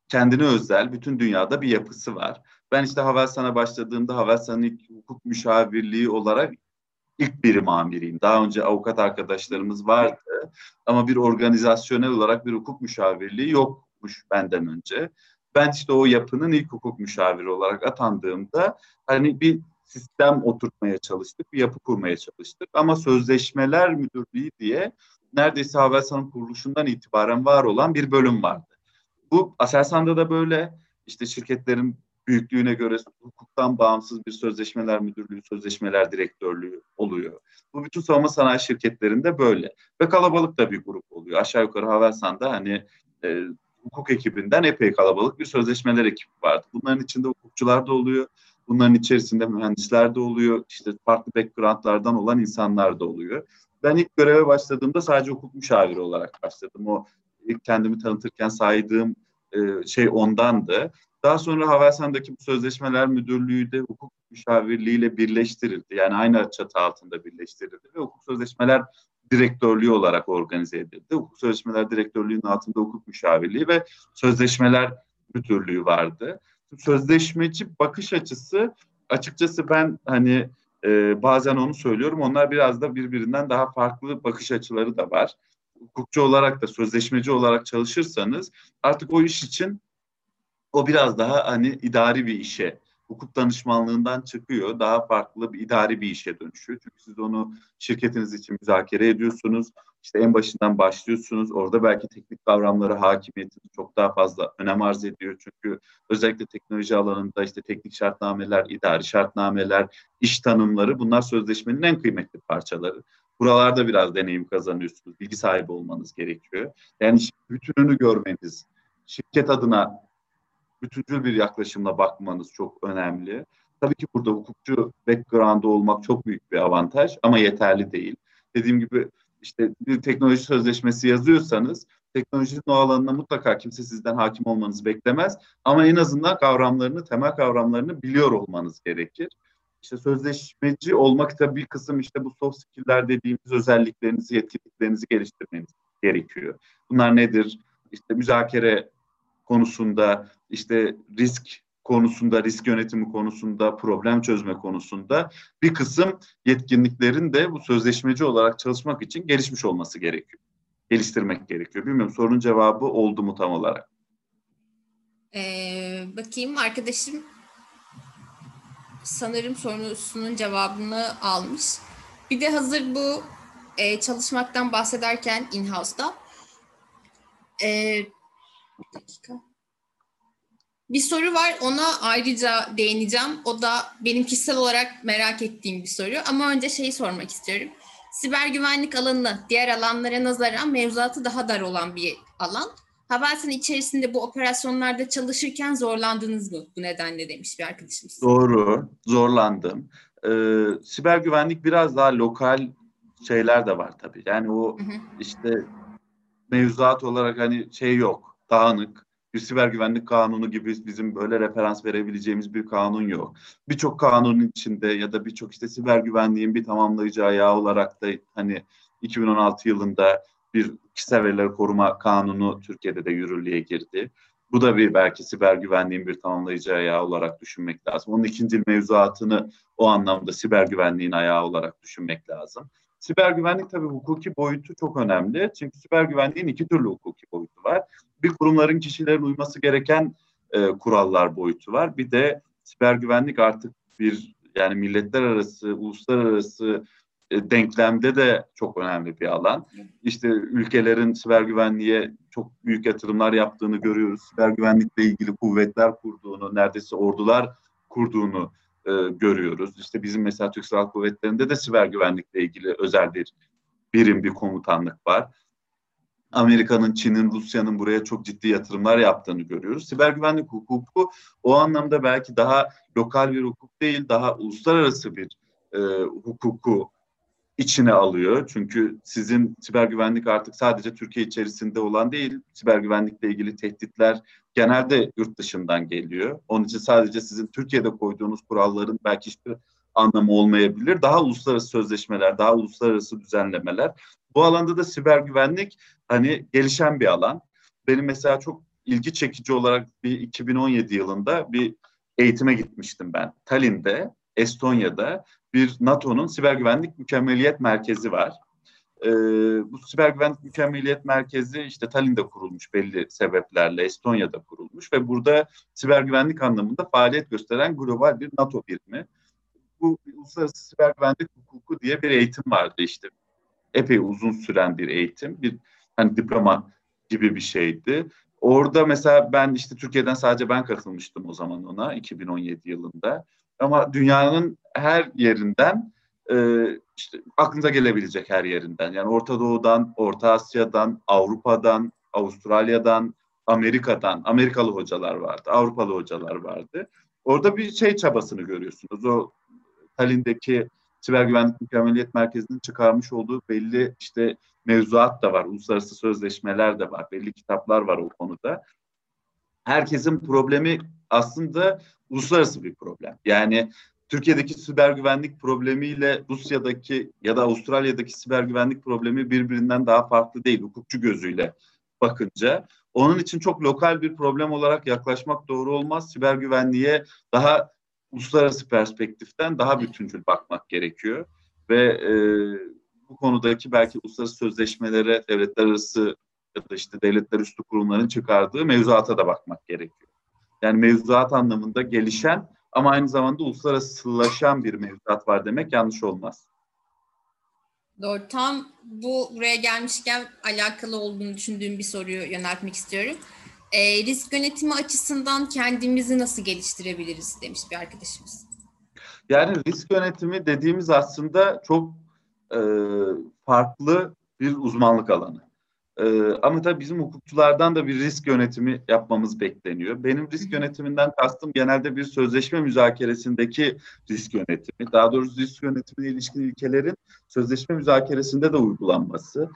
kendine özel bütün dünyada bir yapısı var. Ben işte Havelsan'a başladığımda Havelsan'ın ilk hukuk müşavirliği olarak ilk birim amiriyim. Daha önce avukat arkadaşlarımız vardı ama bir organizasyonel olarak bir hukuk müşavirliği yokmuş benden önce ben işte o yapının ilk hukuk müşaviri olarak atandığımda hani bir sistem oturtmaya çalıştık, bir yapı kurmaya çalıştık. Ama sözleşmeler müdürlüğü diye neredeyse Havelsan'ın kuruluşundan itibaren var olan bir bölüm vardı. Bu Aselsan'da da böyle işte şirketlerin büyüklüğüne göre hukuktan bağımsız bir sözleşmeler müdürlüğü, sözleşmeler direktörlüğü oluyor. Bu bütün savunma sanayi şirketlerinde böyle. Ve kalabalık da bir grup oluyor. Aşağı yukarı Havelsan'da hani e, hukuk ekibinden epey kalabalık bir sözleşmeler ekibi vardı. Bunların içinde hukukçular da oluyor. Bunların içerisinde mühendisler de oluyor. İşte farklı backgroundlardan olan insanlar da oluyor. Ben ilk göreve başladığımda sadece hukuk müşaviri olarak başladım. O ilk kendimi tanıtırken saydığım e, şey ondandı. Daha sonra Havelsan'daki bu sözleşmeler müdürlüğü de hukuk müşavirliğiyle birleştirildi. Yani aynı çatı altında birleştirildi ve hukuk sözleşmeler direktörlüğü olarak organize edildi. Hukuk Sözleşmeler Direktörlüğü'nün altında hukuk müşavirliği ve sözleşmeler müdürlüğü vardı. Sözleşmeci bakış açısı açıkçası ben hani e, bazen onu söylüyorum. Onlar biraz da birbirinden daha farklı bakış açıları da var. Hukukçu olarak da sözleşmeci olarak çalışırsanız artık o iş için o biraz daha hani idari bir işe hukuk danışmanlığından çıkıyor. Daha farklı bir idari bir işe dönüşüyor. Çünkü siz onu şirketiniz için müzakere ediyorsunuz. İşte en başından başlıyorsunuz. Orada belki teknik kavramlara hakimiyetiniz çok daha fazla önem arz ediyor. Çünkü özellikle teknoloji alanında işte teknik şartnameler, idari şartnameler, iş tanımları bunlar sözleşmenin en kıymetli parçaları. Buralarda biraz deneyim kazanıyorsunuz. Bilgi sahibi olmanız gerekiyor. Yani bütününü görmeniz, şirket adına bütüncül bir yaklaşımla bakmanız çok önemli. Tabii ki burada hukukçu background'ı olmak çok büyük bir avantaj ama yeterli değil. Dediğim gibi işte bir teknoloji sözleşmesi yazıyorsanız teknolojinin o alanına mutlaka kimse sizden hakim olmanızı beklemez. Ama en azından kavramlarını, temel kavramlarını biliyor olmanız gerekir. İşte sözleşmeci olmak da bir kısım işte bu soft skill'ler dediğimiz özelliklerinizi, yetkinliklerinizi geliştirmeniz gerekiyor. Bunlar nedir? İşte müzakere konusunda, işte risk konusunda, risk yönetimi konusunda, problem çözme konusunda bir kısım yetkinliklerin de bu sözleşmeci olarak çalışmak için gelişmiş olması gerekiyor. geliştirmek gerekiyor. Bilmiyorum sorunun cevabı oldu mu tam olarak? Ee, bakayım arkadaşım sanırım sorusunun cevabını almış. Bir de hazır bu e, çalışmaktan bahsederken in-house'da e, bir dakika. Bir soru var ona ayrıca değineceğim. O da benim kişisel olarak merak ettiğim bir soru. Ama önce şeyi sormak istiyorum. Siber güvenlik alanı diğer alanlara nazaran mevzuatı daha dar olan bir alan. Havelsan içerisinde bu operasyonlarda çalışırken zorlandınız mı bu nedenle demiş bir arkadaşımız. Doğru, zorlandım. Ee, siber güvenlik biraz daha lokal şeyler de var tabii. Yani o hı hı. işte mevzuat olarak hani şey yok, dağınık. Bir siber güvenlik kanunu gibi bizim böyle referans verebileceğimiz bir kanun yok. Birçok kanunun içinde ya da birçok işte siber güvenliğin bir tamamlayıcı ayağı olarak da hani 2016 yılında bir kişisel verileri koruma kanunu Türkiye'de de yürürlüğe girdi. Bu da bir belki siber güvenliğin bir tamamlayıcı ayağı olarak düşünmek lazım. Onun ikinci mevzuatını o anlamda siber güvenliğin ayağı olarak düşünmek lazım. Siber güvenlik tabii hukuki boyutu çok önemli. Çünkü siber güvenliğin iki türlü hukuki boyutu var. Bir kurumların kişilerin uyması gereken e, kurallar boyutu var. Bir de siber güvenlik artık bir yani milletler arası, uluslararası e, denklemde de çok önemli bir alan. İşte ülkelerin siber güvenliğe çok büyük yatırımlar yaptığını görüyoruz. Siber güvenlikle ilgili kuvvetler kurduğunu, neredeyse ordular kurduğunu e, görüyoruz. İşte bizim mesela Türk Silahlı Kuvvetleri'nde de siber güvenlikle ilgili özel bir birim, bir komutanlık var. Amerika'nın, Çin'in, Rusya'nın buraya çok ciddi yatırımlar yaptığını görüyoruz. Siber güvenlik hukuku o anlamda belki daha lokal bir hukuk değil, daha uluslararası bir e, hukuku içine alıyor. Çünkü sizin siber güvenlik artık sadece Türkiye içerisinde olan değil, siber güvenlikle ilgili tehditler genelde yurt dışından geliyor. Onun için sadece sizin Türkiye'de koyduğunuz kuralların belki hiçbir anlamı olmayabilir. Daha uluslararası sözleşmeler, daha uluslararası düzenlemeler. Bu alanda da siber güvenlik hani gelişen bir alan. Benim mesela çok ilgi çekici olarak bir 2017 yılında bir eğitime gitmiştim ben. Tallinn'de, Estonya'da bir NATO'nun siber güvenlik mükemmeliyet merkezi var. Ee, bu siber güvenlik mükemmeliyet merkezi işte Tallinn'de kurulmuş belli sebeplerle, Estonya'da kurulmuş ve burada siber güvenlik anlamında faaliyet gösteren global bir NATO birimi. Bu uluslararası siber güvenlik hukuku diye bir eğitim vardı işte. Epey uzun süren bir eğitim, bir hani diploma gibi bir şeydi. Orada mesela ben işte Türkiye'den sadece ben katılmıştım o zaman ona 2017 yılında. Ama dünyanın her yerinden e, işte aklınıza gelebilecek her yerinden. Yani Orta Doğu'dan, Orta Asya'dan, Avrupa'dan, Avustralya'dan, Amerika'dan, Amerikalı hocalar vardı, Avrupalı hocalar vardı. Orada bir şey çabasını görüyorsunuz. O Tallinn'deki Siber Güvenlik Mükemmeliyet Merkezi'nin çıkarmış olduğu belli işte mevzuat da var, uluslararası sözleşmeler de var, belli kitaplar var o konuda. Herkesin problemi aslında uluslararası bir problem. Yani Türkiye'deki siber güvenlik problemiyle Rusya'daki ya da Avustralya'daki siber güvenlik problemi birbirinden daha farklı değil hukukçu gözüyle bakınca. Onun için çok lokal bir problem olarak yaklaşmak doğru olmaz. Siber güvenliğe daha uluslararası perspektiften daha bütüncül bakmak gerekiyor. Ve e, bu konudaki belki uluslararası sözleşmelere, devletler arası ya da işte devletler üstü kurumların çıkardığı mevzuata da bakmak gerekiyor. Yani mevzuat anlamında gelişen ama aynı zamanda uluslararasılaşan bir mevzuat var demek yanlış olmaz. Doğru. Tam bu buraya gelmişken alakalı olduğunu düşündüğüm bir soruyu yöneltmek istiyorum. E, risk yönetimi açısından kendimizi nasıl geliştirebiliriz demiş bir arkadaşımız. Yani risk yönetimi dediğimiz aslında çok e, farklı bir uzmanlık alanı. Ee, ama tabii bizim hukukçulardan da bir risk yönetimi yapmamız bekleniyor. Benim risk yönetiminden kastım genelde bir sözleşme müzakeresindeki risk yönetimi. Daha doğrusu risk yönetimine ilişkin ilkelerin sözleşme müzakeresinde de uygulanması.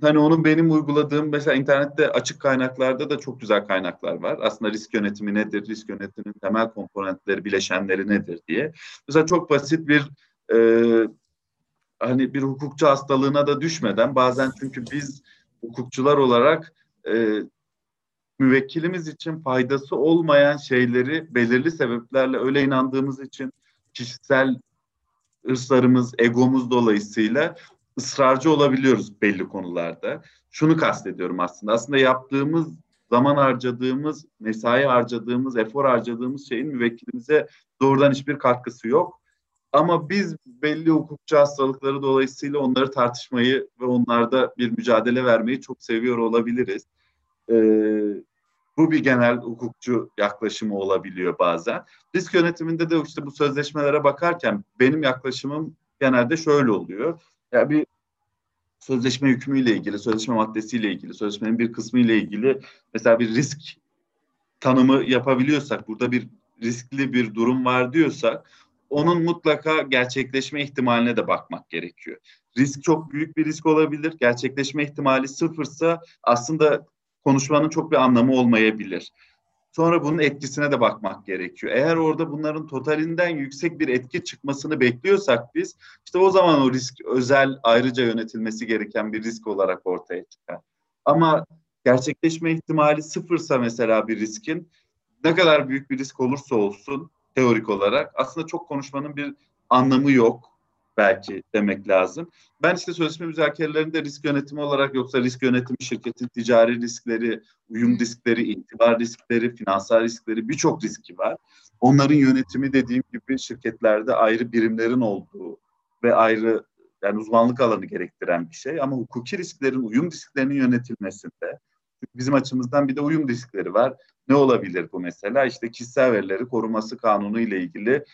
Hani onun benim uyguladığım mesela internette açık kaynaklarda da çok güzel kaynaklar var. Aslında risk yönetimi nedir, risk yönetiminin temel komponentleri, bileşenleri nedir diye. Mesela çok basit bir e, hani bir hukukçu hastalığına da düşmeden bazen çünkü biz hukukçular olarak e, müvekkilimiz için faydası olmayan şeyleri belirli sebeplerle öyle inandığımız için kişisel hırslarımız, egomuz dolayısıyla ısrarcı olabiliyoruz belli konularda. Şunu kastediyorum aslında. Aslında yaptığımız, zaman harcadığımız, mesai harcadığımız, efor harcadığımız şeyin müvekkilimize doğrudan hiçbir katkısı yok. Ama biz belli hukukçu hastalıkları dolayısıyla onları tartışmayı ve onlarda bir mücadele vermeyi çok seviyor olabiliriz. Ee, bu bir genel hukukçu yaklaşımı olabiliyor bazen. Risk yönetiminde de işte bu sözleşmelere bakarken benim yaklaşımım genelde şöyle oluyor. Yani bir sözleşme hükmüyle ilgili, sözleşme maddesiyle ilgili, sözleşmenin bir kısmı ile ilgili mesela bir risk tanımı yapabiliyorsak, burada bir riskli bir durum var diyorsak onun mutlaka gerçekleşme ihtimaline de bakmak gerekiyor. Risk çok büyük bir risk olabilir. Gerçekleşme ihtimali sıfırsa aslında konuşmanın çok bir anlamı olmayabilir. Sonra bunun etkisine de bakmak gerekiyor. Eğer orada bunların totalinden yüksek bir etki çıkmasını bekliyorsak biz işte o zaman o risk özel ayrıca yönetilmesi gereken bir risk olarak ortaya çıkar. Ama gerçekleşme ihtimali sıfırsa mesela bir riskin ne kadar büyük bir risk olursa olsun teorik olarak aslında çok konuşmanın bir anlamı yok belki demek lazım. Ben işte sözleşme müzakerelerinde risk yönetimi olarak yoksa risk yönetimi şirketin ticari riskleri, uyum riskleri, itibar riskleri, finansal riskleri birçok riski var. Onların yönetimi dediğim gibi şirketlerde ayrı birimlerin olduğu ve ayrı yani uzmanlık alanı gerektiren bir şey. Ama hukuki risklerin, uyum risklerinin yönetilmesinde bizim açımızdan bir de uyum riskleri var. Ne olabilir bu mesela? İşte kişisel verileri koruması kanunu ile ilgili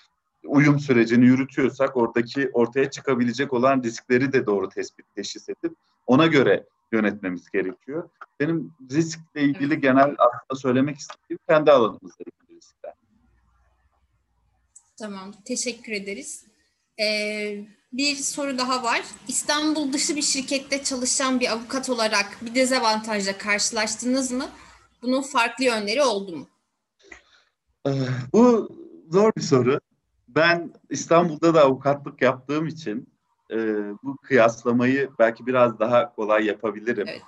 uyum sürecini yürütüyorsak oradaki ortaya çıkabilecek olan riskleri de doğru tespit teşhis edip ona göre yönetmemiz gerekiyor. Benim riskle ilgili genel aslında söylemek istediğim kendi alanımızda riskler. Tamam, teşekkür ederiz. Ee, bir soru daha var. İstanbul dışı bir şirkette çalışan bir avukat olarak bir dezavantajla karşılaştınız mı? Bunun farklı yönleri oldu mu? Ee, bu zor bir soru. Ben İstanbul'da da avukatlık yaptığım için e, bu kıyaslamayı belki biraz daha kolay yapabilirim. Evet.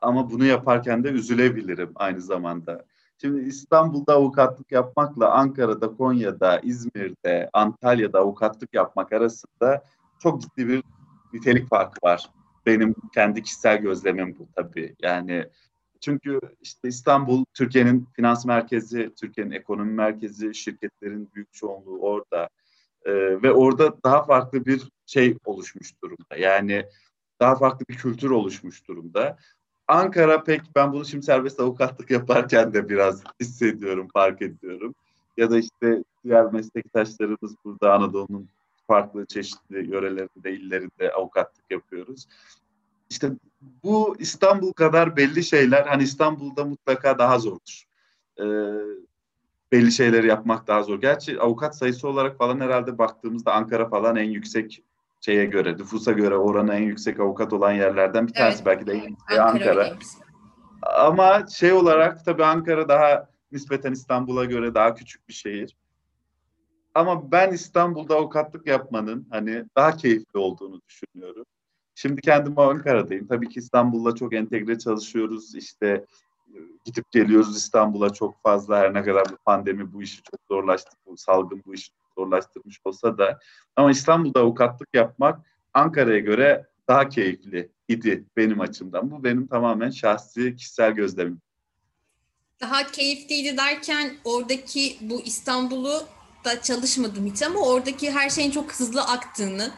Ama bunu yaparken de üzülebilirim aynı zamanda. Şimdi İstanbul'da avukatlık yapmakla Ankara'da, Konya'da, İzmir'de, Antalya'da avukatlık yapmak arasında çok ciddi bir nitelik farkı var. Benim kendi kişisel gözlemim bu tabii. Yani çünkü işte İstanbul Türkiye'nin finans merkezi, Türkiye'nin ekonomi merkezi, şirketlerin büyük çoğunluğu orada. Ee, ve orada daha farklı bir şey oluşmuş durumda. Yani daha farklı bir kültür oluşmuş durumda. Ankara pek ben bunu şimdi serbest avukatlık yaparken de biraz hissediyorum, fark ediyorum. Ya da işte diğer meslektaşlarımız burada Anadolu'nun farklı çeşitli yörelerinde, illerinde avukatlık yapıyoruz. İşte bu İstanbul kadar belli şeyler hani İstanbul'da mutlaka daha zordur. Ee, belli şeyleri yapmak daha zor. Gerçi avukat sayısı olarak falan herhalde baktığımızda Ankara falan en yüksek şeye göre, nüfusa göre oranı en yüksek avukat olan yerlerden bir tanesi. Evet. Belki de Ankara. Ankara. Ama şey olarak tabii Ankara daha nispeten İstanbul'a göre daha küçük bir şehir. Ama ben İstanbul'da avukatlık yapmanın hani daha keyifli olduğunu düşünüyorum. Şimdi kendim Ankara'dayım. Tabii ki İstanbul'la çok entegre çalışıyoruz. İşte gidip geliyoruz İstanbul'a çok fazla her ne kadar bu pandemi bu işi çok zorlaştı, bu salgın bu işi zorlaştırmış olsa da ama İstanbul'da avukatlık yapmak Ankara'ya göre daha keyifli idi benim açımdan. Bu benim tamamen şahsi kişisel gözlemim. Daha keyifliydi derken oradaki bu İstanbul'u da çalışmadım hiç ama oradaki her şeyin çok hızlı aktığını,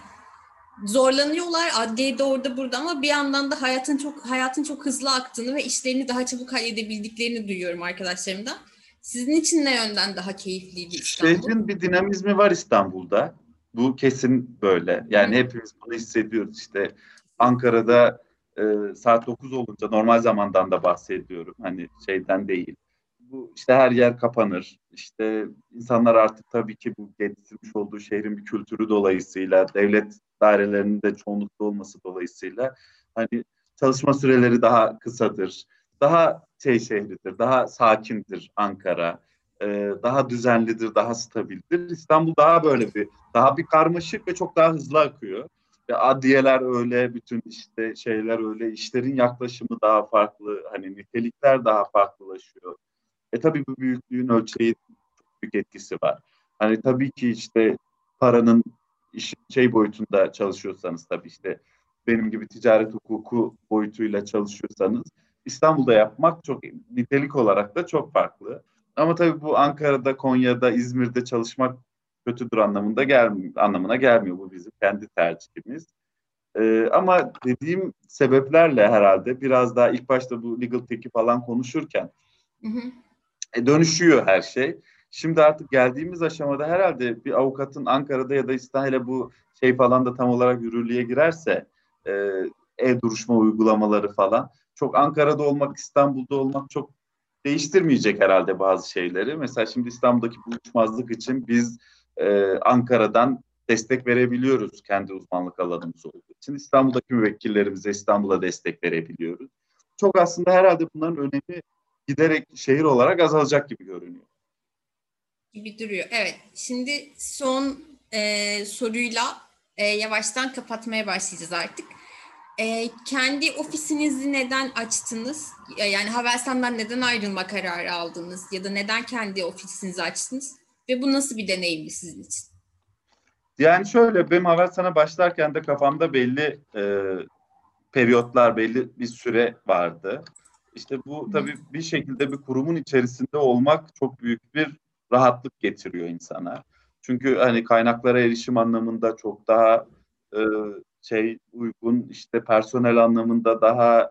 zorlanıyorlar adliyede orada burada ama bir yandan da hayatın çok hayatın çok hızlı aktığını ve işlerini daha çabuk halledebildiklerini duyuyorum arkadaşlarımdan. Sizin için ne yönden daha keyifliydi İstanbul? Şehrin bir dinamizmi var İstanbul'da. Bu kesin böyle. Yani Hı. hepimiz bunu hissediyoruz. İşte Ankara'da e, saat 9 olunca normal zamandan da bahsediyorum. Hani şeyden değil. Bu işte her yer kapanır. İşte insanlar artık tabii ki bu getirmiş olduğu şehrin bir kültürü dolayısıyla devlet dairelerinin de çoğunlukta olması dolayısıyla hani çalışma süreleri daha kısadır. Daha şey şehridir, daha sakindir Ankara. Ee, daha düzenlidir, daha stabildir. İstanbul daha böyle bir, daha bir karmaşık ve çok daha hızlı akıyor. Ve adliyeler öyle, bütün işte şeyler öyle, işlerin yaklaşımı daha farklı, hani nitelikler daha farklılaşıyor. E tabii bu büyüklüğün ölçeği büyük etkisi var. Hani tabii ki işte paranın iş, şey boyutunda çalışıyorsanız tabii işte benim gibi ticaret hukuku boyutuyla çalışıyorsanız İstanbul'da yapmak çok nitelik olarak da çok farklı. Ama tabii bu Ankara'da, Konya'da, İzmir'de çalışmak kötüdür anlamında gelmiyor, anlamına gelmiyor. Bu bizim kendi tercihimiz. Ee, ama dediğim sebeplerle herhalde biraz daha ilk başta bu legal tech'i falan konuşurken hı hı. E, dönüşüyor her şey. Şimdi artık geldiğimiz aşamada herhalde bir avukatın Ankara'da ya da İstanbul'da bu şey falan da tam olarak yürürlüğe girerse e, e-duruşma uygulamaları falan çok Ankara'da olmak, İstanbul'da olmak çok değiştirmeyecek herhalde bazı şeyleri. Mesela şimdi İstanbul'daki buluşmazlık için biz e, Ankara'dan destek verebiliyoruz kendi uzmanlık alanımız olduğu için. İstanbul'daki müvekkillerimize İstanbul'a destek verebiliyoruz. Çok aslında herhalde bunların önemi giderek şehir olarak azalacak gibi görünüyor. Gibi duruyor. Evet. Şimdi son e, soruyla e, yavaştan kapatmaya başlayacağız artık. E, kendi ofisinizi neden açtınız? Yani Havelsan'dan neden ayrılma kararı aldınız? Ya da neden kendi ofisinizi açtınız? Ve bu nasıl bir deneyimdi sizin için? Yani şöyle benim Havelsan'a başlarken de kafamda belli e, periyotlar, belli bir süre vardı. İşte bu tabii bir şekilde bir kurumun içerisinde olmak çok büyük bir rahatlık getiriyor insana. Çünkü hani kaynaklara erişim anlamında çok daha e, şey uygun, işte personel anlamında daha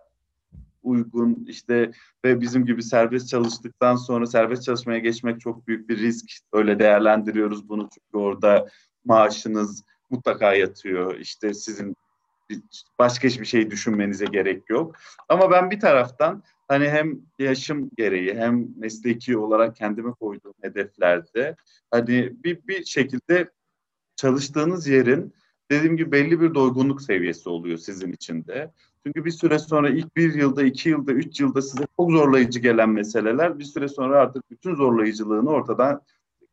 uygun işte ve bizim gibi serbest çalıştıktan sonra serbest çalışmaya geçmek çok büyük bir risk. Öyle değerlendiriyoruz bunu çünkü orada maaşınız mutlaka yatıyor. İşte sizin başka hiçbir şey düşünmenize gerek yok. Ama ben bir taraftan hani hem yaşım gereği hem mesleki olarak kendime koyduğum hedeflerde hani bir, bir şekilde çalıştığınız yerin dediğim gibi belli bir doygunluk seviyesi oluyor sizin için de. Çünkü bir süre sonra ilk bir yılda, iki yılda, üç yılda size çok zorlayıcı gelen meseleler bir süre sonra artık bütün zorlayıcılığını ortadan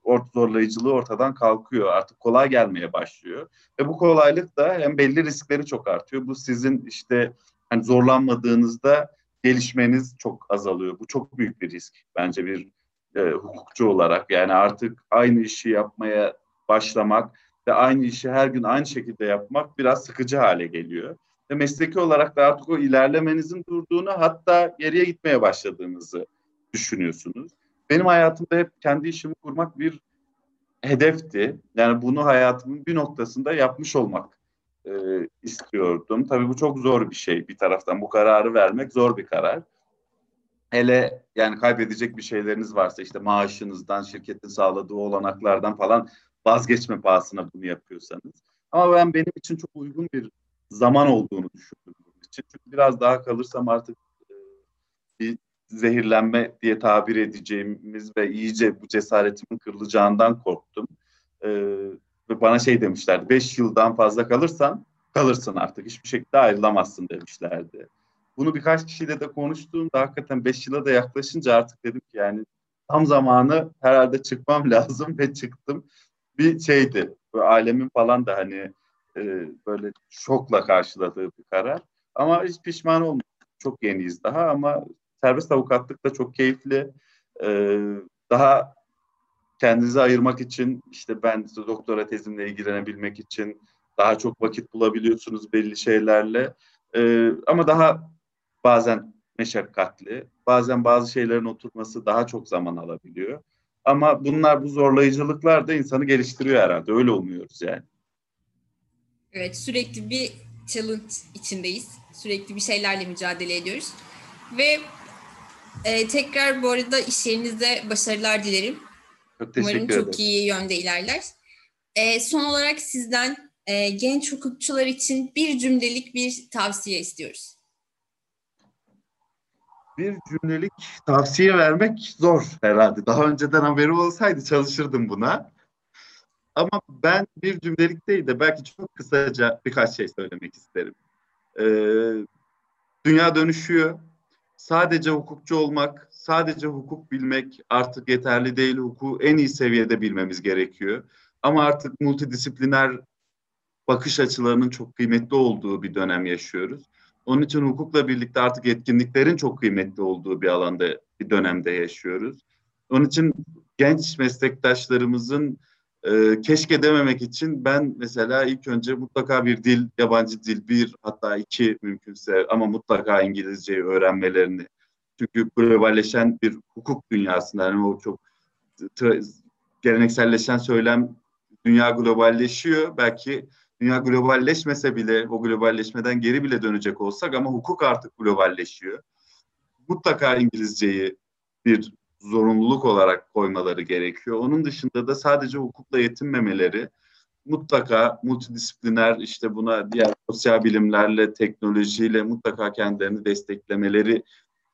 ort zorlayıcılığı ortadan kalkıyor. Artık kolay gelmeye başlıyor. Ve bu kolaylık da hem belli riskleri çok artıyor. Bu sizin işte hani zorlanmadığınızda gelişmeniz çok azalıyor. Bu çok büyük bir risk bence bir e, hukukçu olarak. Yani artık aynı işi yapmaya başlamak ve aynı işi her gün aynı şekilde yapmak biraz sıkıcı hale geliyor. Ve mesleki olarak da artık o ilerlemenizin durduğunu hatta geriye gitmeye başladığınızı düşünüyorsunuz. Benim hayatımda hep kendi işimi kurmak bir hedefti. Yani bunu hayatımın bir noktasında yapmış olmak e, istiyordum. Tabii bu çok zor bir şey bir taraftan. Bu kararı vermek zor bir karar. Hele yani kaybedecek bir şeyleriniz varsa işte maaşınızdan, şirketin sağladığı olanaklardan falan vazgeçme pahasına bunu yapıyorsanız. Ama ben benim için çok uygun bir zaman olduğunu düşündüm bunun için. Çünkü biraz daha kalırsam artık e, bir zehirlenme diye tabir edeceğimiz ve iyice bu cesaretimin kırılacağından korktum. E, ve bana şey demişlerdi, beş yıldan fazla kalırsan kalırsın artık, hiçbir şekilde ayrılamazsın demişlerdi. Bunu birkaç kişiyle de konuştuğumda hakikaten beş yıla da yaklaşınca artık dedim ki yani tam zamanı herhalde çıkmam lazım ve çıktım. Bir şeydi, böyle ailemin falan da hani e, böyle şokla karşıladığı bir karar. Ama hiç pişman olmadım. Çok yeniyiz daha ama serbest avukatlık da çok keyifli. E, daha kendinizi ayırmak için işte ben işte doktora tezimle ilgilenebilmek için daha çok vakit bulabiliyorsunuz belli şeylerle. E, ama daha bazen meşakkatli, bazen bazı şeylerin oturması daha çok zaman alabiliyor. Ama bunlar bu zorlayıcılıklar da insanı geliştiriyor herhalde. Öyle umuyoruz yani. Evet sürekli bir challenge içindeyiz. Sürekli bir şeylerle mücadele ediyoruz. Ve e, tekrar bu arada iş yerinizde başarılar dilerim. Çok Umarım ederim. çok iyi yönde ilerler. E, son olarak sizden e, genç hukukçular için bir cümlelik bir tavsiye istiyoruz. Bir cümlelik tavsiye vermek zor herhalde. Daha önceden haberi olsaydı çalışırdım buna. Ama ben bir cümlelik değil de belki çok kısaca birkaç şey söylemek isterim. Ee, dünya dönüşüyor. Sadece hukukçu olmak, sadece hukuk bilmek artık yeterli değil. Hukuku en iyi seviyede bilmemiz gerekiyor. Ama artık multidisipliner bakış açılarının çok kıymetli olduğu bir dönem yaşıyoruz. Onun için hukukla birlikte artık etkinliklerin çok kıymetli olduğu bir alanda, bir dönemde yaşıyoruz. Onun için genç meslektaşlarımızın e, keşke dememek için ben mesela ilk önce mutlaka bir dil, yabancı dil bir hatta iki mümkünse ama mutlaka İngilizceyi öğrenmelerini. Çünkü globalleşen bir hukuk dünyasında yani o çok gelenekselleşen söylem dünya globalleşiyor. Belki dünya globalleşmese bile o globalleşmeden geri bile dönecek olsak ama hukuk artık globalleşiyor. Mutlaka İngilizceyi bir zorunluluk olarak koymaları gerekiyor. Onun dışında da sadece hukukla yetinmemeleri mutlaka multidisipliner işte buna diğer sosyal bilimlerle, teknolojiyle mutlaka kendilerini desteklemeleri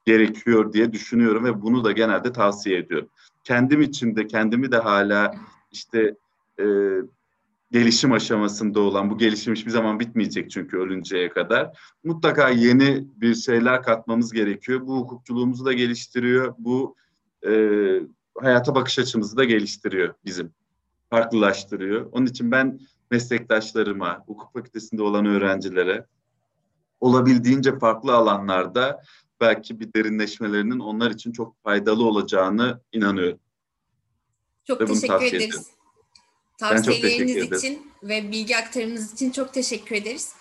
gerekiyor diye düşünüyorum ve bunu da genelde tavsiye ediyorum. Kendim için de kendimi de hala işte e, gelişim aşamasında olan bu gelişim hiçbir zaman bitmeyecek çünkü ölünceye kadar. Mutlaka yeni bir şeyler katmamız gerekiyor. Bu hukukçuluğumuzu da geliştiriyor. Bu e, hayata bakış açımızı da geliştiriyor bizim. Farklılaştırıyor. Onun için ben meslektaşlarıma, hukuk fakültesinde olan öğrencilere olabildiğince farklı alanlarda belki bir derinleşmelerinin onlar için çok faydalı olacağını inanıyorum. Çok ve teşekkür ederiz. Ediyorum. Tavsiyeleriniz için ve bilgi aktarımınız için çok teşekkür ederiz.